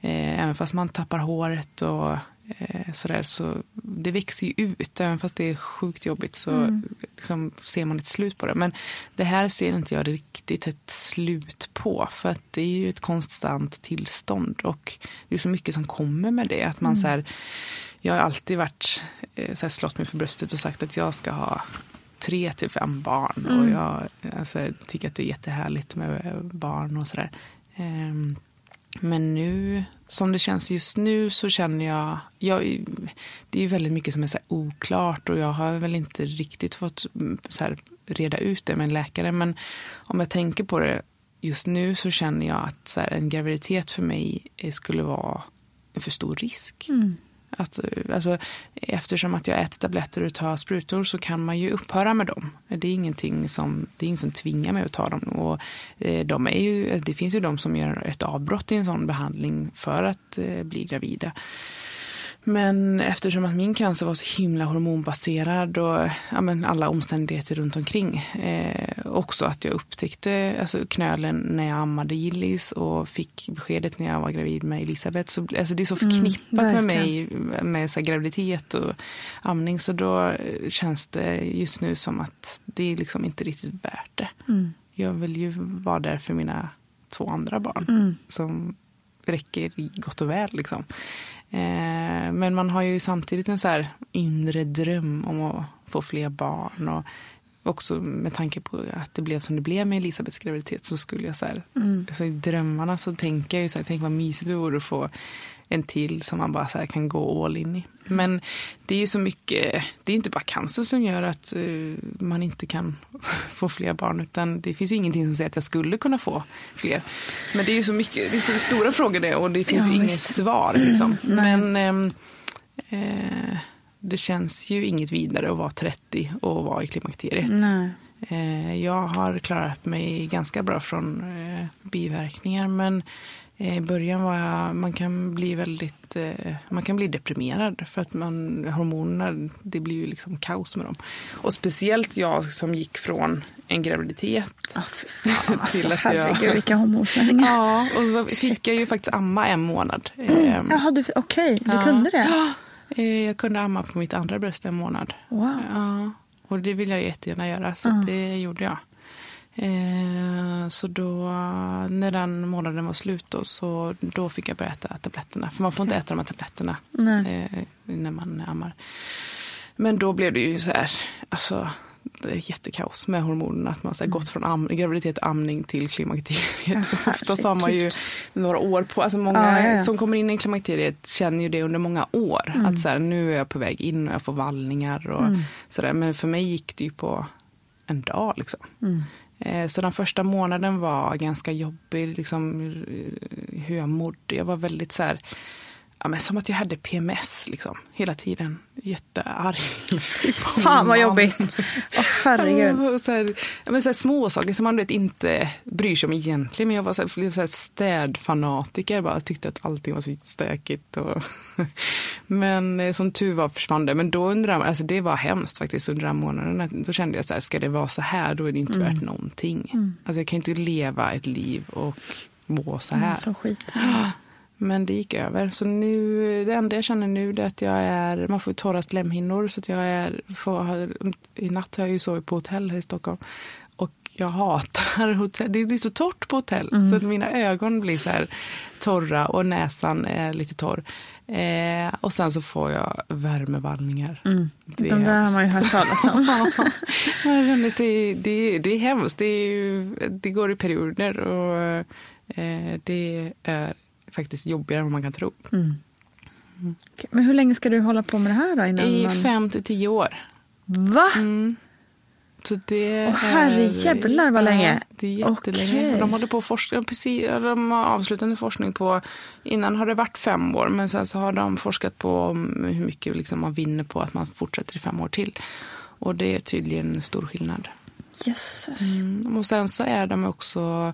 Eh, även fast man tappar håret och eh, sådär så det växer ju ut. Även fast det är sjukt jobbigt så liksom, ser man ett slut på det. Men det här ser inte jag riktigt ett slut på. För att det är ju ett konstant tillstånd. Och det är så mycket som kommer med det. Att man så här, jag har alltid varit eh, så här, slått mig för bröstet och sagt att jag ska ha tre till fem barn. Och jag alltså, tycker att det är jättehärligt med barn och sådär. Ehm, men nu, som det känns just nu så känner jag, jag det är väldigt mycket som är så oklart och jag har väl inte riktigt fått mm, så reda ut det med en läkare. Men om jag tänker på det just nu så känner jag att så här, en graviditet för mig eh, skulle vara en för stor risk. Att, alltså, eftersom att jag äter tabletter och tar sprutor så kan man ju upphöra med dem. Det är ingenting som, det är ingen som tvingar mig att ta dem. Och, eh, de är ju, det finns ju de som gör ett avbrott i en sån behandling för att eh, bli gravida. Men eftersom att min cancer var så himla hormonbaserad och ja, men alla omständigheter runt omkring. Eh, också att jag upptäckte alltså, knölen när jag ammade Gillis och fick beskedet när jag var gravid med Elisabeth. Så, alltså, det är så förknippat med mig med så här, graviditet och amning. Så då känns det just nu som att det är liksom inte riktigt värt det. Jag vill ju vara där för mina två andra barn. Som räcker gott och väl. Liksom. Eh, men man har ju samtidigt en så här inre dröm om att få fler barn. Och också med tanke på att det blev som det blev med Elisabeths graviditet så skulle jag så här, alltså i drömmarna så tänker jag ju så här, tänk vad mysigt det vore att få en till som man bara så kan gå all in i. Men det är ju så mycket, det är inte bara cancer som gör att eh, man inte kan få fler barn utan det finns ju ingenting som säger att jag skulle kunna få fler. Men det är ju så mycket, det är så stora frågor det och det finns Ja, ju inget svar. Liksom. Men ehm, eh, det känns ju inget vidare att vara 30 och vara i klimakteriet. Nej. Eh, jag har klarat mig ganska bra från eh, biverkningar men I början var jag, man kan bli väldigt, eh, man kan bli deprimerad för att man, hormonerna, det blir ju liksom kaos med dem. Och speciellt jag som gick från en graviditet Ah, fan, alltså, till att jag... herregud vilka hormonsvängningar. Ja, och så fick jag ju faktiskt amma en månad. Eh, Jaha, du, okej, du Ja. kunde det? eh, Jag kunde amma på mitt andra bröst en månad. Wow. Ja, och det vill jag jättegärna göra, så Mm. det gjorde jag. Eh, så då, när den månaden var slut då, så då fick jag börja äta tabletterna. För man får inte äta de här tabletterna eh, när man ammar. Men då blev det ju så här, alltså det är jättekaos med hormonerna. Att man har gått från am- graviditet, amning till klimakteriet. Mm. Ja, Oftast har man ju några år på, alltså många Ja, ja, som kommer in i klimakteriet känner ju det under många år. Mm. Att så här, nu är jag på väg in och jag får vallningar och sådär. Men för mig gick det ju på en dag liksom. Mm. Eh, så den första månaden var ganska jobbig, liksom, eh, hur jag mådde. Jag var väldigt så här, ja, men som att jag hade PMS liksom, hela tiden. Jättearg. Fan vad jobbigt. Åh herregud. Så här, ja, men så här små saker som man vet, inte bryr sig om egentligen. Men jag var så här, så här städfanatiker. Bara tyckte att allting var så stökigt. Och men eh, som tur var försvann det. Men då under den, alltså det var hemskt faktiskt under den månaden. Då kände jag så här, ska det vara så här då är det inte värt någonting. Alltså jag kan inte leva ett liv och må så här. Så skit. Men det gick över. Så nu, det enda jag känner nu är att jag är, man får torra slemhinnor. Så att jag är, får, I natt har jag ju sovit på hotell här i Stockholm. Och jag hatar hotell. Det blir så torrt på hotell. Så att mina ögon blir så här torra och näsan är lite torr. Eh, och sen så får jag värmevallningar. Det är De där har man ju hört talas om. Ja, sig, det, det är hemskt. Det, är det går i perioder och eh, det är faktiskt jobbigare än vad man kan tro. Okej, Men hur länge ska du hålla på med det här då? Innan I man... fem till tio år. Va? Så det Åh, herrejävlar, vad Ja, länge. Det är jättelänge. Och De håller på att forska, precis, de har avslutande forskning på, innan har det varit fem år, men sen så har de forskat på hur mycket liksom man vinner på att man fortsätter i fem år till. Och det är tydligen en stor skillnad. Jösses. Mm. Och sen så är de också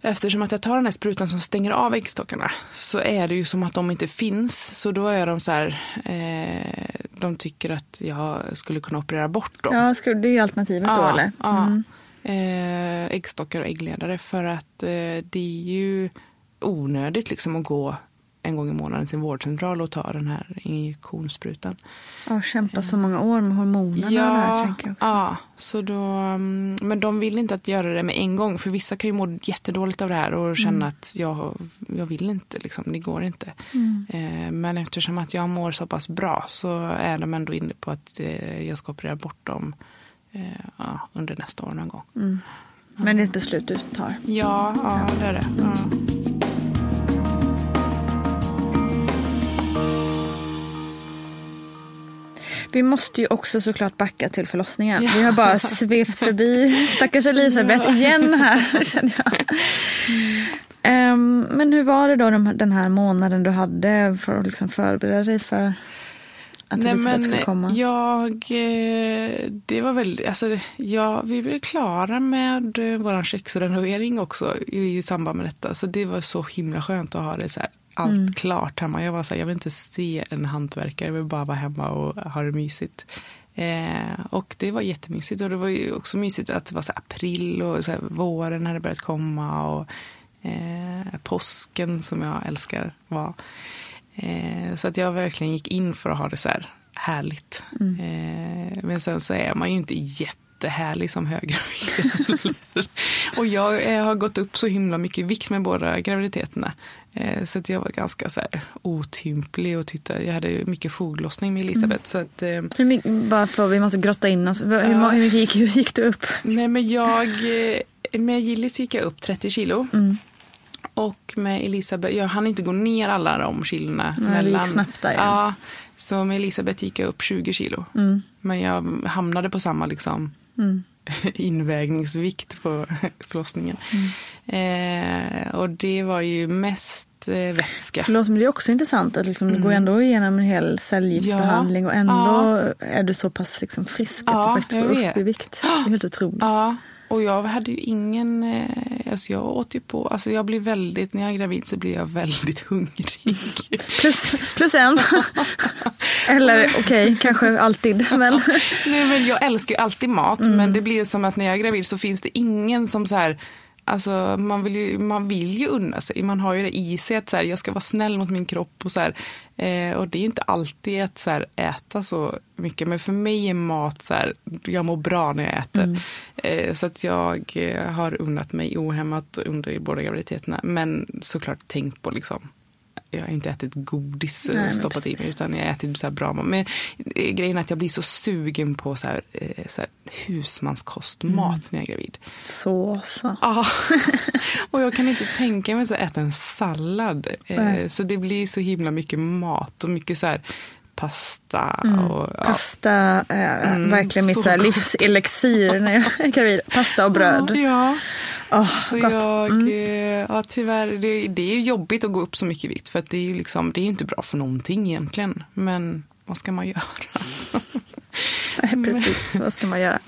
Eftersom att jag tar den här sprutan som stänger av äggstockarna så är det ju som att de inte finns. Så då är de så här, eh, de tycker att jag skulle kunna operera bort dem. Ja, det är ju alternativet då eller? Ja. Mm. Eh, äggstockar och äggledare för att eh, det är ju onödigt liksom att gå en gång i månaden till en vårdcentral och ta den här injektionssprutan. Ja, kämpa så många år med hormonerna tänker jag. ja, så då, mm, men de vill inte att göra det med en gång. För vissa kan ju må jättedåligt av det här och känna Mm. att jag, jag vill inte, liksom, det går inte. Mm. Eh, men eftersom att jag mår så pass bra så är de ändå inne på att eh, jag ska operera bort dem eh, ja, under nästa år någon gång. Mm. Men det är ett beslut du tar. Ja, ja det är det. Ja. Vi måste ju också såklart backa till förlossningen. Vi har bara svept förbi stackars Elisabeth igen här känner jag. Ehm, men hur var det då de, den här månaden du hade för att liksom förbereda dig för att Nej, Elisabeth skulle komma? jag, eh, det var väl, alltså, ja, vi blev klara med eh, vår köksrenovering också i samband med detta. Så det var så himla skönt att ha det så här, allt Mm. klart hemma. Jag var så här, jag vill inte se en hantverkare, jag vill bara vara hemma och ha det mysigt. Eh, och det var jättemysigt och det var ju också mysigt att det var så april och så här, våren hade börjat komma och eh, påsken som jag älskar var. Eh, så att jag verkligen gick in för att ha det så här härligt. Eh, men sen så är man ju inte jättehärlig som höggravid. och jag eh, har gått upp så himla mycket vikt med båda graviditeterna. Eh, så att jag var ganska så här otymplig och tyckte, jag hade mycket foglossning med Elisabeth. Så att, eh, Hur mycket, bara för vi måste grotta in oss. Hur, Ja. hur mycket gick, gick du upp? Nej men jag, eh, med Gillis gick jag upp 30 kilo. Och med Elisabeth, jag hann inte gå ner alla de kilorna. Nej, det gick snabbt där, ja. ja. Så med Elisabeth gick jag upp 20 kilo. Men jag hamnade på samma liksom invägningsvikt på förlossningen. Eh, och det var ju mest eh, vätska. Förlåt, men det är också intressant att liksom, du går ändå igenom en hel cellgiftsbehandling och ändå är du så pass liksom frisk att Ja, du faktiskt går upp i vikt. Det är helt otroligt. Ja, Och jag hade ju ingen, eh, alltså jag åt ju på, alltså jag blir väldigt, när jag är gravid så blir jag väldigt hungrig. Plus, plus en. Eller okej, okay, kanske alltid. Men... Nej, men jag älskar ju alltid mat, mm. men det blir som att när jag är gravid så finns det ingen som så här Alltså, man, vill ju, man vill ju unna sig. Man har ju det i sig att så här, jag ska vara snäll mot min kropp. Och, så här, eh, och det är inte alltid att så här, äta så mycket. Men för mig är mat så här, jag mår bra när jag äter. Mm. Eh, så att jag eh, har unnat mig ohämmat under båda graviditeterna. Men såklart tänkt på liksom jag har inte ätit godis och Nej, stoppat i mig utan jag har ätit så bra mat. Men eh, grejen är att jag blir så sugen på så här, eh, så här husmanskostmat mm. när jag är gravid. Så så. Ja. och jag kan inte tänka mig att äta en sallad. Nej. Så det blir så himla mycket mat och mycket så här pasta. Mm. Och, ja. Pasta, äh, mm, verkligen mitt så livselixir när jag är gravid. Pasta och bröd. Ja. Oh, så gott. jag, mm. Eh, ja tyvärr, det, det är jobbigt att gå upp så mycket vikt för att det är ju liksom, det är inte bra för någonting egentligen. Men vad ska man göra? Nej, precis, vad ska man göra?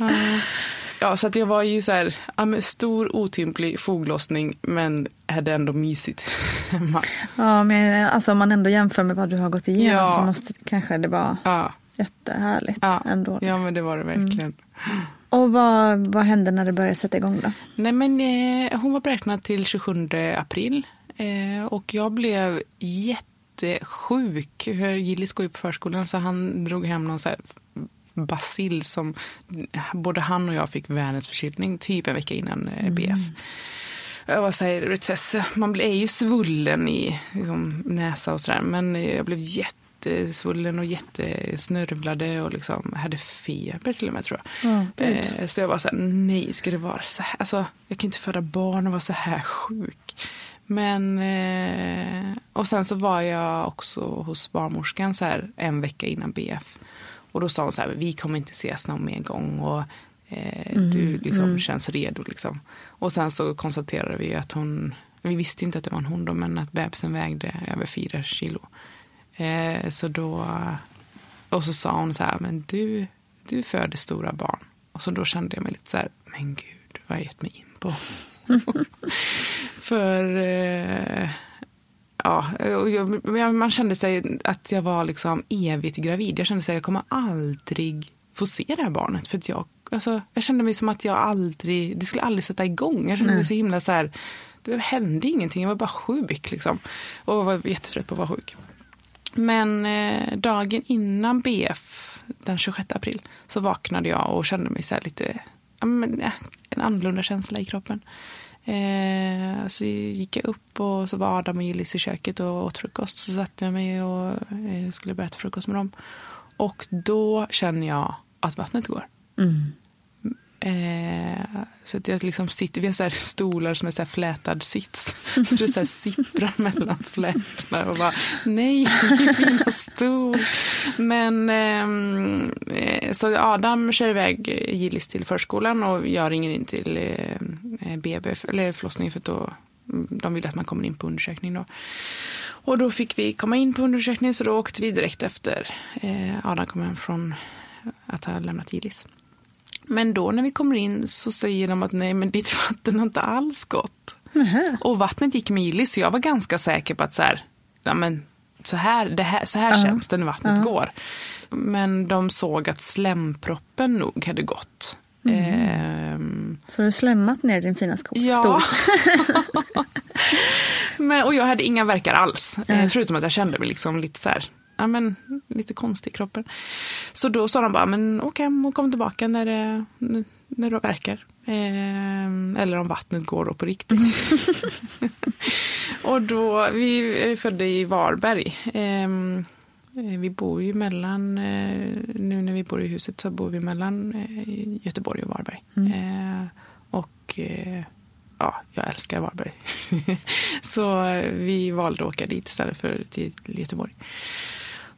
Ja, så att jag var ju så här, ja, stor otymplig foglossning men hade ändå mysigt hemma. Ja, men alltså om man ändå jämför med vad du har gått igenom ja. så måste kanske det vara ja. jättehärligt ja. ändå. Liksom. Ja, men det var det verkligen. Mm. Och vad, vad hände när det började sätta igång då? Nej men eh, hon var beräknad till 27 april eh, och jag blev jättesjuk. Gillis går ju på förskolan så han drog hem någon så här basil som både han och jag fick världens förkylning typ en vecka innan eh, mm. BF. Jag var så här, man är ju svullen i liksom, näsa och sådär men jag blev jätte jättesvullen och jättesnörvlade och liksom hade feber till och med tror jag. Oh, så jag var så här, nej ska det vara så här? Alltså, jag kan inte föda barn och vara så här sjuk. Men, eh, och sen så var jag också hos barnmorskan så här en vecka innan BF. Och då sa hon så här, vi kommer inte ses någon mer gång och eh, mm, du liksom mm. känns redo liksom. Och sen så konstaterade vi att hon, vi visste inte att det var en hon då, men att bebisen vägde över fyra kilo. Eh, så då, och så sa hon så här, men du, du föder stora barn. Och så då kände jag mig lite så här, men gud, vad har jag gett mig in på? För, eh, ja, jag, man kände sig att jag var liksom evigt gravid. Jag kände sig att jag kommer aldrig få se det här barnet. För att jag, alltså, jag kände mig som att jag aldrig, det skulle aldrig sätta igång. Jag kände mig så himla så här, det hände ingenting, jag var bara sjuk liksom. Och var jättetrött på att vara sjuk. Men eh, dagen innan BF, den 26 april, så vaknade jag och kände mig så lite, ja, men, en annorlunda känsla i kroppen. Eh, så gick jag upp och så var Adam och Gillis i köket och åt frukost. Så satte jag mig och eh, skulle börja äta frukost med dem. Och då känner jag att vattnet går. Mm. Eh, så att jag liksom sitter, vi har så här stolar som är så här flätad sits. Så det så här sipprar mellan flätorna och bara nej, fina stol. Men ehm, eh, så Adam kör iväg Gillis till förskolan och jag ringer in till eh, eh BB, eller förlossningen för att då, mm, de vill att man kommer in på undersökning då. Och då fick vi komma in på undersökning så då åkte vi direkt efter eh, Adam kom hem från att ha lämnat Gillis. Men då när vi kommer in så säger de att nej men ditt vatten har inte alls gått. Mm. Och vattnet gick med Gillis så jag var ganska säker på att så här, ja, men så här, det här, så här uh. känns det när vattnet uh. går. Men de såg att slemproppen nog hade gått. Mm. Ehm. Så du har slemmat ner din fina sko? Ja. men, och jag hade inga verkar alls. Uh. Förutom att jag kände mig liksom lite så här, ja, men, lite konstig i kroppen. Så då sa de bara, men åk hem och kom tillbaka när det, när det verkar. Eh, eller om vattnet går då på riktigt. och då, vi är födda i Varberg. Eh, vi bor ju mellan, eh, nu när vi bor i huset så bor vi mellan eh, Göteborg och Varberg. Mm. Eh, och eh, ja, jag älskar Varberg. så vi valde att åka dit istället för till Göteborg.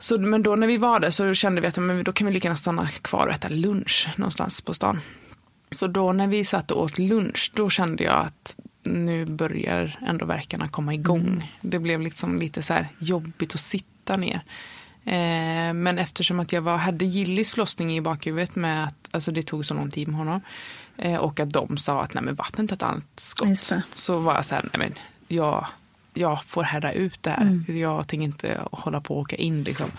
Så, men då när vi var där så kände vi att men då kan vi lika gärna stanna kvar och äta lunch någonstans på stan. Så då när vi satt och åt lunch, då kände jag att nu börjar ändå verkarna komma igång. Mm. Det blev liksom lite så här jobbigt att sitta ner. Eh, men eftersom att jag var, hade Gillis förlossning i bakhuvudet med att alltså det tog så lång tid med honom. Eh, och att de sa att nej men vattnet annat Just skott. Så var jag så här, nej men jag, jag får härda ut det här. Mm. Jag tänker inte hålla på och åka in liksom.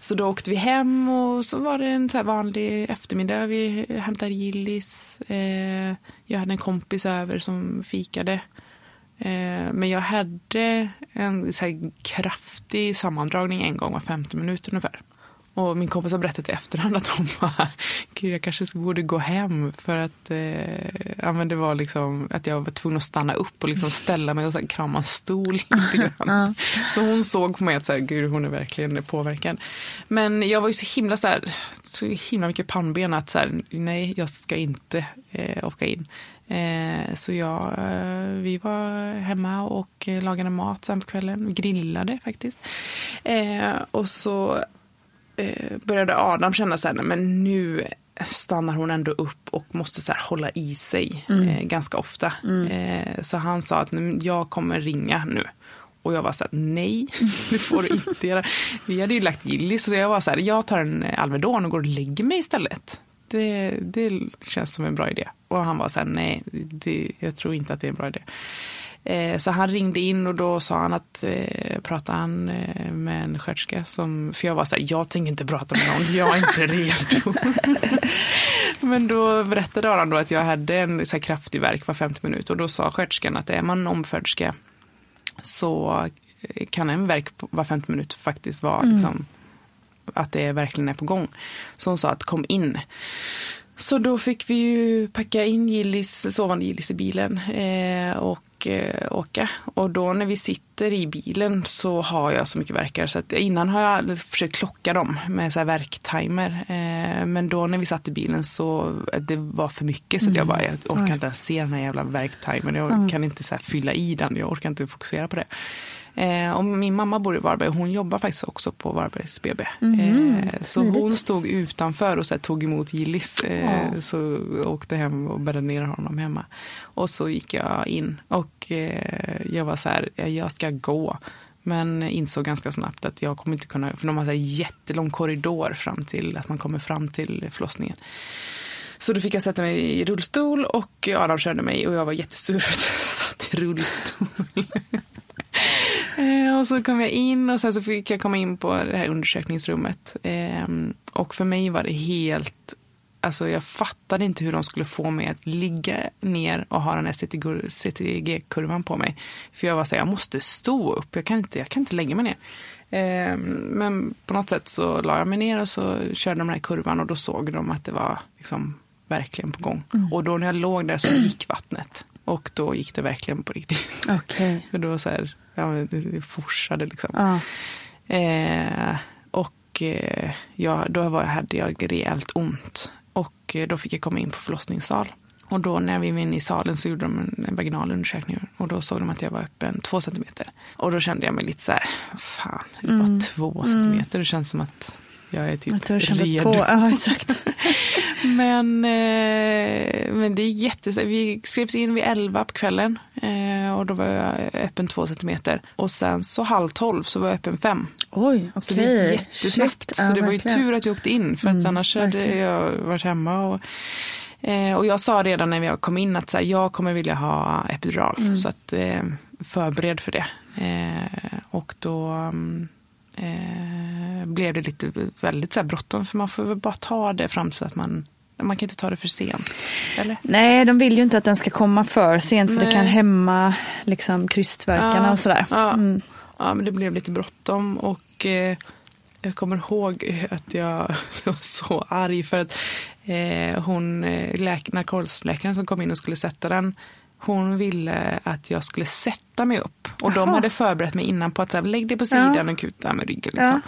Så då åkte vi hem och så var det en så vanlig eftermiddag. Vi hämtade Gillis. Eh, jag hade en kompis över som fikade. Eh, men jag hade en så kraftig sammandragning en gång var 50 minuter ungefär. Och min kompis har berättat i efterhand att hon bara, gud jag kanske borde gå hem för att eh, ja, men det var liksom att jag var tvungen att stanna upp och liksom ställa mig och här, krama en stol lite grann. Så hon såg på mig att så här, gud hon är verkligen påverkad. Men jag var ju så himla så här, så himla mycket pannben att så här, nej jag ska inte eh, åka in. Eh, så jag, eh, vi var hemma och lagade mat sen på kvällen. Grillade faktiskt. Eh, och så eh, började Adam känna så här, nej, men nu stannar hon ändå upp och måste så hålla i sig eh, ganska ofta. Eh, så han sa att "Nej, men jag kommer ringa nu. Och jag var så här, nej, det får du inte göra. Vi hade ju lagt Gillis så jag var så här, jag tar en Alvedon och går och lägger mig istället. Det, det känns som en bra idé. Och han var så här, nej, det, jag tror inte att det är en bra idé. Eh, så han ringde in och då sa han att eh, pratade han eh, med en sköterska som, för jag var så här, jag tänker inte prata med någon, jag är inte redo. Men då berättade Aron då att jag hade en så här kraftig värk var 50 minuter och då sa sköterskan att är man omföderska så kan en värk på- var 50 minuter faktiskt vara liksom, att det verkligen är på gång. Så hon sa att kom in. Så då fick vi ju packa in Gillis, sovande Gillis i bilen eh, och eh, åka. Och då när vi sitter i bilen så har jag så mycket verkar så att innan har jag försökt klocka dem med så här verktimer. Eh, men då när vi satt i bilen så eh, det var för mycket så att jag bara, jag orkar inte ens se den här jävla verktimern. Jag kan inte så fylla i den, jag orkar inte fokusera på det. Eh, och min mamma bor i Varberg och hon jobbar faktiskt också på Varbergs BB. Eh, så hon stod utanför och så tog emot Gillis. Eh, Så åkte hem och bäddade ner honom hemma. Och så gick jag in och eh, jag var så här, "Ja, jag ska gå. Men insåg ganska snabbt att jag kommer inte kunna, för de har här jättelång korridor fram till att man kommer fram till förlossningen. Så då fick jag sätta mig i rullstol och Adam körde mig och jag var jättesur för att jag satt i rullstol. Eh, och så kom jag in och sen så fick jag komma in på det här undersökningsrummet. Eh, och för mig var det helt, alltså jag fattade inte hur de skulle få mig att ligga ner och ha den här CTG-kurvan på mig. För jag var så här, jag måste stå upp, jag kan inte, jag kan inte lägga mig ner. Eh, men på något sätt så la jag mig ner och så körde de den här kurvan och då såg de att det var liksom verkligen på gång. Och då när jag låg där så gick vattnet. Och då gick det verkligen på riktigt. För det var så här, ja, det, det forsade liksom. Ja. Eh, och eh, ja, då var, hade jag rejält ont. Och eh, då fick jag komma in på förlossningssal. Och då när vi var inne i salen så gjorde de en, vaginal undersökning. Och då såg de att jag var öppen två centimeter. Och då kände jag mig lite så här, fan, det är bara två centimeter. Det känns som att jag är typ kände redo. på, ja exakt. Men, eh, men det är jättes... Vi skrevs in vid 11 på kvällen eh, och då var jag öppen två centimeter. Och sen så halv tolv så var jag öppen fem. Oj, Så det gick okej. jättesnabbt. Shit, så ja, det var ju verkligen. tur att vi åkte in för att Mm, annars hade verkligen. jag varit hemma. Och, eh, och jag sa redan när jag kom in att så här, jag kommer vilja ha epidural. Mm. Så att eh, förbered för det. Eh, och då mm, eh, blev det lite väldigt så här bråttom för man får väl bara ta det fram så att man man kan inte ta det för sent. Eller? Nej, de vill ju inte att den ska komma för sent för det Nej. kan hämma liksom, krystverkarna Ja, och sådär. Ja, Mm. ja men det blev lite bråttom och eh, jag kommer ihåg att jag var så arg för att eh, hon, eh, läk- narkosläkaren som kom in och skulle sätta den hon ville att jag skulle sätta mig upp. Och de Jaha. hade förberett mig innan på att så här, lägg dig på sidan Ja. och kuta med ryggen. Liksom.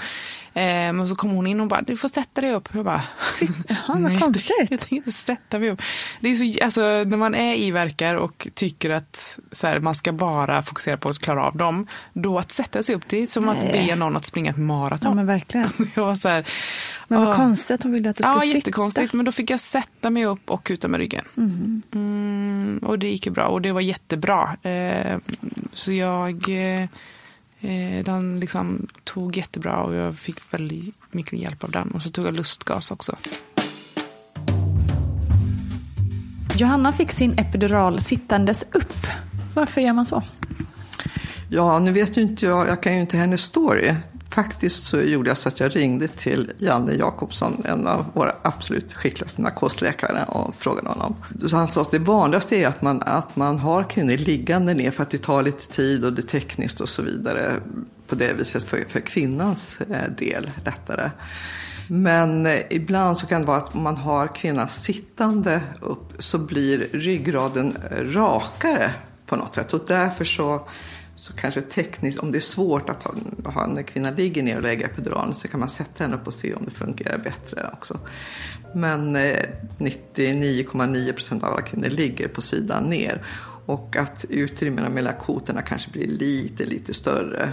Eh, men så kom hon in och bara, du får sätta dig upp. Jag bara, Jaha, vad konstigt. Jag tänker inte sätta mig upp. Det är så, alltså, när man är i verkar och tycker att så här, man ska bara fokusera på att klara av dem. Då att sätta sig upp, det är som att Nej. be någon att springa ett maraton. Ja men verkligen. jag var så här, Men vad konstigt att de ville att du Ja, skulle sitta. jättekonstigt. Men då fick jag sätta mig upp och kuta med ryggen. Mm, och det gick ju bra. Och det var jättebra. Eh, så jag... Eh, eh, den liksom tog jättebra och jag fick väldigt mycket hjälp av den. Och så tog jag lustgas också. Johanna fick sin epidural sittandes upp. Varför gör man så? Ja, nu vet ju inte jag, jag kan ju inte hennes story. Faktiskt så gjorde jag så att jag ringde till Janne Jakobsson, en av våra absolut skickligaste narkosläkare och frågade honom. Så han sa att det vanligaste är att man, att man har kvinnor liggande ner för att det tar lite tid och det är tekniskt och så vidare. På det viset för, för kvinnans eh, del lättare. Men eh, ibland så kan det vara att om man har kvinnan sittande upp så blir ryggraden eh, rakare på något sätt. Och därför så så kanske tekniskt, om det är svårt att ha, ha när kvinnan ligger ner och lägga epiduralen så kan man sätta henne upp och se om det fungerar bättre också. Men eh, 99,9 procent av alla kvinnor ligger på sidan ner. Och att utrymmena mellan kotorna kanske blir lite, lite större.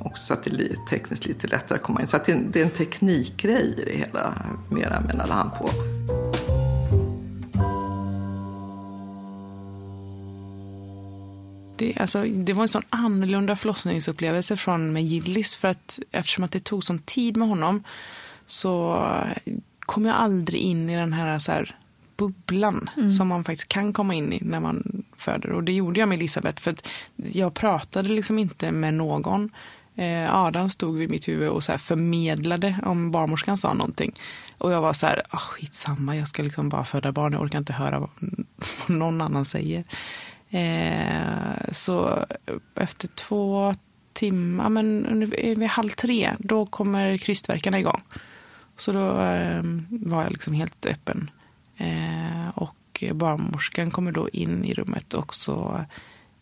Också så att det är tekniskt lite lättare att komma in. Så att det är en, det är en teknikgrej i det hela, mera menar han på. Det, alltså, det var en sån annorlunda förlossningsupplevelse från med Gillis för att eftersom att det tog sån tid med honom så kom jag aldrig in i den här, så här bubblan mm. som man faktiskt kan komma in i när man föder. Och det gjorde jag med Elisabeth för att jag pratade liksom inte med någon. Eh, Adam stod vid mitt huvud och så förmedlade om barnmorskan sa någonting. Och jag var så här, oh, skitsamma, jag ska liksom bara föda barn, jag orkar inte höra vad någon annan säger. Eh, så efter två timmar, men vid halv tre, då kommer krystverkarna igång. Så då eh, var jag liksom helt öppen. Eh, och barnmorskan kommer då in i rummet och så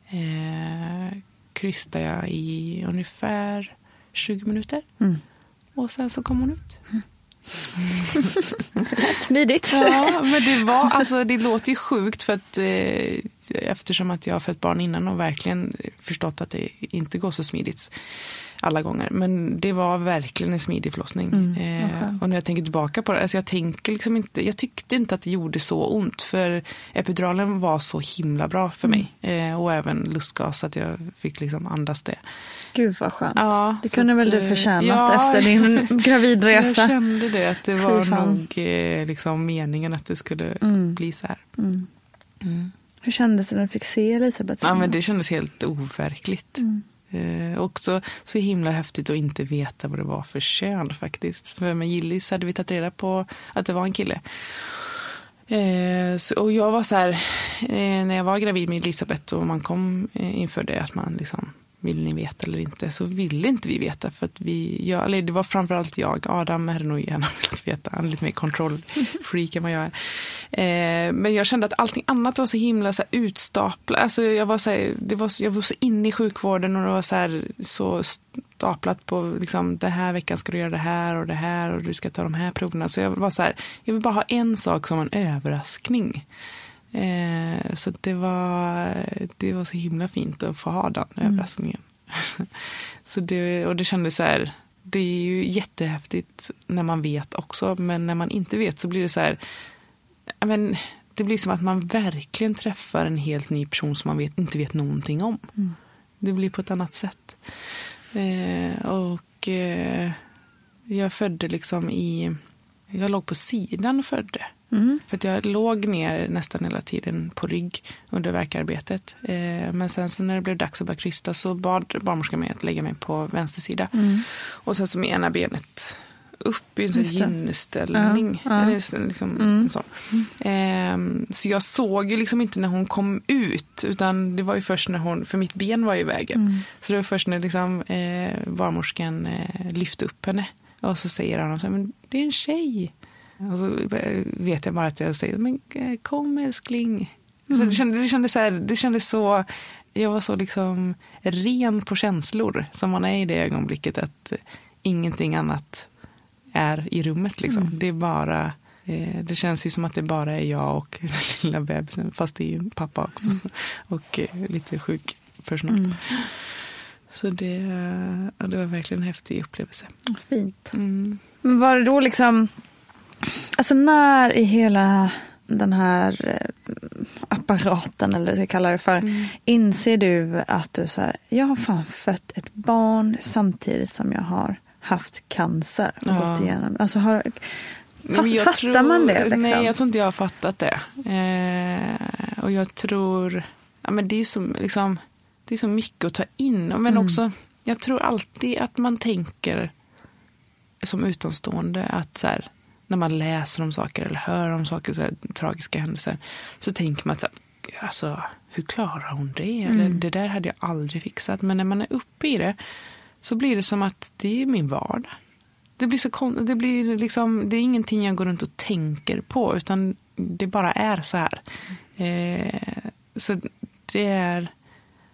eh, krystar jag i ungefär 20 minuter. Mm. Och sen så kom hon ut. Mm. Smidigt. Ja, men det var, alltså det låter ju sjukt för att eh, eftersom att jag har fött barn innan och verkligen förstått att det inte går så smidigt alla gånger. Men det var verkligen en smidig förlossning. Mm, eh, och när jag tänker tillbaka på det, alltså jag tänker liksom inte, jag tyckte inte att det gjorde så ont. För epiduralen var så himla bra för mm. mig. Eh, och även lustgas, att jag fick liksom andas det. Gud vad skönt. Ja, det kunde väl du eh, förtjänat ja, efter din gravidresa. Jag kände det, att det var nog eh, liksom meningen att det skulle mm. bli så här. Hur kändes det när du fick se Elisabeth? Ja, men det kändes helt overkligt. Mm. Eh, också så himla häftigt att inte veta vad det var för kön faktiskt. För med Gillis hade vi tagit reda på att det var en kille. Eh, så, och jag var så här, eh, när jag var gravid med Elisabeth och man kom eh, inför det att man liksom vill ni veta eller inte? Så ville inte vi veta. För att vi, jag, eller det var framförallt jag. Adam hade nog gärna velat veta. Han är lite mer kontrollfreak än vad jag är. Eh, men jag kände att allting annat var så himla så här, utstaplat. Alltså, jag, var så här, det var, jag var så inne i sjukvården och det var så, här, så staplat på liksom, det här veckan ska du göra det här och det här och du ska ta de här proverna. Så jag var så här, jag vill bara ha en sak som en överraskning. Eh, så det var, det var så himla fint att få ha den mm. överraskningen. så det, och det kändes så här, det är ju jättehäftigt när man vet också, men när man inte vet så blir det så här, men, det blir som att man verkligen träffar en helt ny person som man vet, inte vet någonting om. Mm. Det blir på ett annat sätt. Eh, och eh, jag födde liksom i, jag låg på sidan och födde. Mm. För att jag låg ner nästan hela tiden på rygg under verkarbetet. Eh, men sen så när det blev dags att börja krysta så bad barnmorskan mig att lägga mig på vänster sida. Mm. Och sen så med ena benet upp i en sån gynställning. Ja, ja. Liksom, mm. så. Eh, så jag såg ju liksom inte när hon kom ut. Utan det var ju först när hon, för mitt ben var i vägen. Mm. Så det var först när liksom, eh, barnmorskan eh, lyfte upp henne. Och så säger han men det är en tjej. Och så vet jag bara att jag säger, men eh, kom älskling. Mm. Så det, kändes, det, kändes så här, det kändes så, jag var så liksom ren på känslor som man är i det ögonblicket. Att ingenting annat är i rummet liksom. Mm. Det är bara, eh, det känns ju som att det bara är jag och den lilla bebisen. Fast det är ju pappa också. Mm. Och eh, lite sjuk personal. Mm. Så det, ja, det var verkligen en häftig upplevelse. Fint. Mm. Men var det då liksom Alltså när i hela den här eh, apparaten, eller vad jag kallar det för, mm. inser du att du så här, jag har fan fött ett barn samtidigt som jag har haft cancer och ja. gått igenom. Alltså har, Nej, Fattar tror, man det, liksom? Nej, jag tror inte jag har fattat det. Eh, och jag tror, ja men det är så, liksom, det är så mycket att ta in. Men Mm. också, jag tror alltid att man tänker som utomstående att så här, när man läser om saker eller hör om saker, så här, tragiska händelser, så tänker man att så här, alltså, hur klarar hon det? Eller Mm. det där hade jag aldrig fixat. Men när man är uppe i det så blir det som att det är min vardag. Det blir, så det blir liksom, det är ingenting jag går runt och tänker på, utan det bara är så här. Eh, så det är,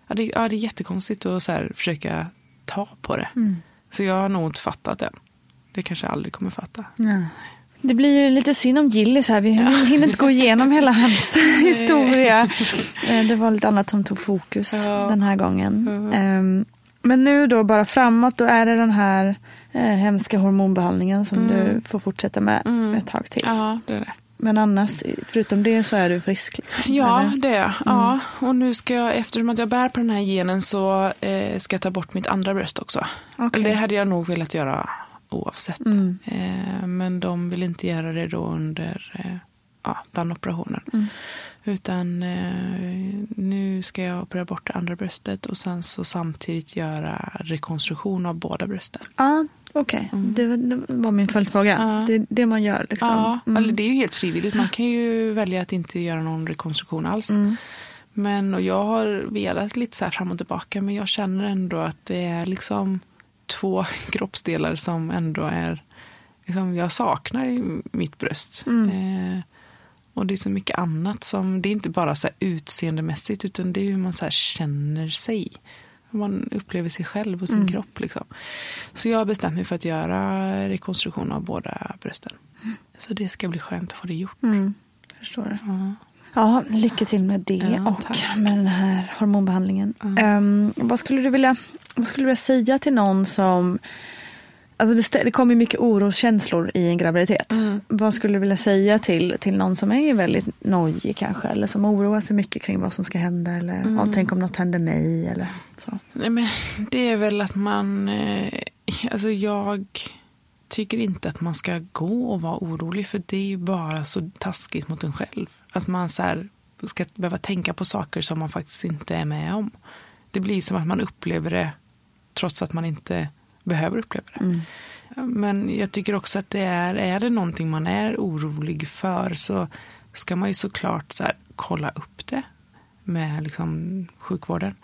ja, det, ja, det är jättekonstigt att så här försöka ta på det. Så jag har nog inte fattat det. Det kanske jag aldrig kommer fatta. Ja. Det blir ju lite synd om Gillis här. Vi hinner inte gå igenom hela hans historia. Eh, Det var lite annat som tog fokus Ja. den här gången. Ehm, Men nu då bara framåt, då är det den här eh, hemska hormonbehandlingen som du får fortsätta med ett tag till. Ja, det är det. Men annars, förutom det så är du frisk? Ja, eller? det är jag. Ja. Och nu ska jag, eftersom att jag bär på den här genen så eh, ska jag ta bort mitt andra bröst också. Okej. Det hade jag nog velat göra oavsett. Mm. Eh, men de vill inte göra det då under eh, ja, den operationen. Utan eh, nu ska jag operera bort det andra bröstet och sen så samtidigt göra rekonstruktion av båda brösten. Ja, okej. Det, var- det var min följdfråga. Ja. Det är det man gör liksom. Ja, Mm. eller det är ju helt frivilligt. Man kan ju välja att inte göra någon rekonstruktion alls. Mm. Men och jag har velat lite så här fram och tillbaka men jag känner ändå att det är liksom två kroppsdelar som ändå är liksom jag saknar i mitt bröst. Eh, och det är så mycket annat som, det är inte bara så utseendemässigt utan det är hur man så känner sig. Hur man upplever sig själv och sin kropp. Liksom. Så jag har bestämt mig för att göra rekonstruktion av båda brösten. Så det ska bli skönt att få det gjort. Mm, förstår. Ja. Ja, lycka till med det Ja, och tack. med den här hormonbehandlingen. Ehm, vad, skulle du vilja, vad skulle du vilja säga till någon som... Alltså det, det kommer mycket oroskänslor i en graviditet. Mm. Vad skulle du vilja säga till, till någon som är väldigt nojig kanske? Eller som oroar sig mycket kring vad som ska hända? Eller Mm. ja, tänk om något händer mig? Eller så. Nej, men det är väl att man... Eh, alltså jag tycker inte att man ska gå och vara orolig för det är ju bara så taskigt mot en själv. Att man så här, ska behöva tänka på saker som man faktiskt inte är med om. Det blir som att man upplever det trots att man inte behöver uppleva det. Men jag tycker också att det är, är det någonting man är orolig för så ska man ju såklart så här, kolla upp det med liksom sjukvården.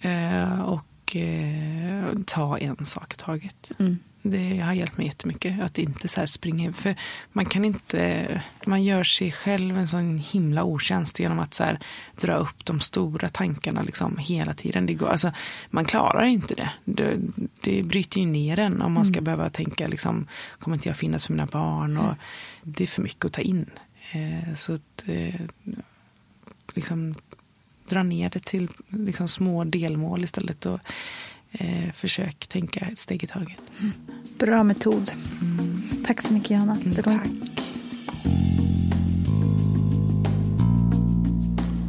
Eh, och eh, ta en sak i taget. Det har hjälpt mig jättemycket att inte så springa För man kan inte, man gör sig själv en sån himla otjänst genom att så dra upp de stora tankarna liksom hela tiden. Det går, alltså, man klarar inte det. det. Det bryter ju ner en om man ska behöva tänka liksom, kommer inte jag finnas för mina barn? Och Det är för mycket att ta in. Eh, så att, eh, liksom dra ner det till liksom små delmål istället och eh, försök tänka ett steg i taget. Bra metod. Tack så mycket Johanna. Det var-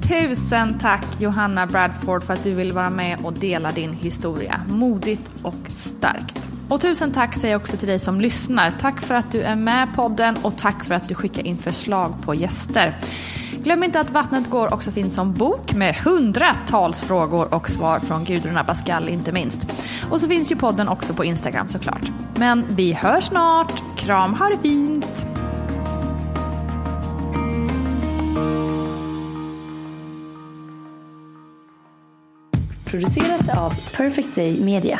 Tusen tack Johanna Bradford för att du vill vara med och dela din historia. Modigt och starkt. Och tusen tack säger jag också till dig som lyssnar. Tack för att du är med i podden och tack för att du skickar in förslag på gäster. Glöm inte att Vattnet går också finns som bok med hundratals frågor och svar från Gudrun Abascal inte minst. Och så finns ju podden också på Instagram såklart. Men vi hörs snart. Kram, ha det fint! Producerat av Perfect Day Media.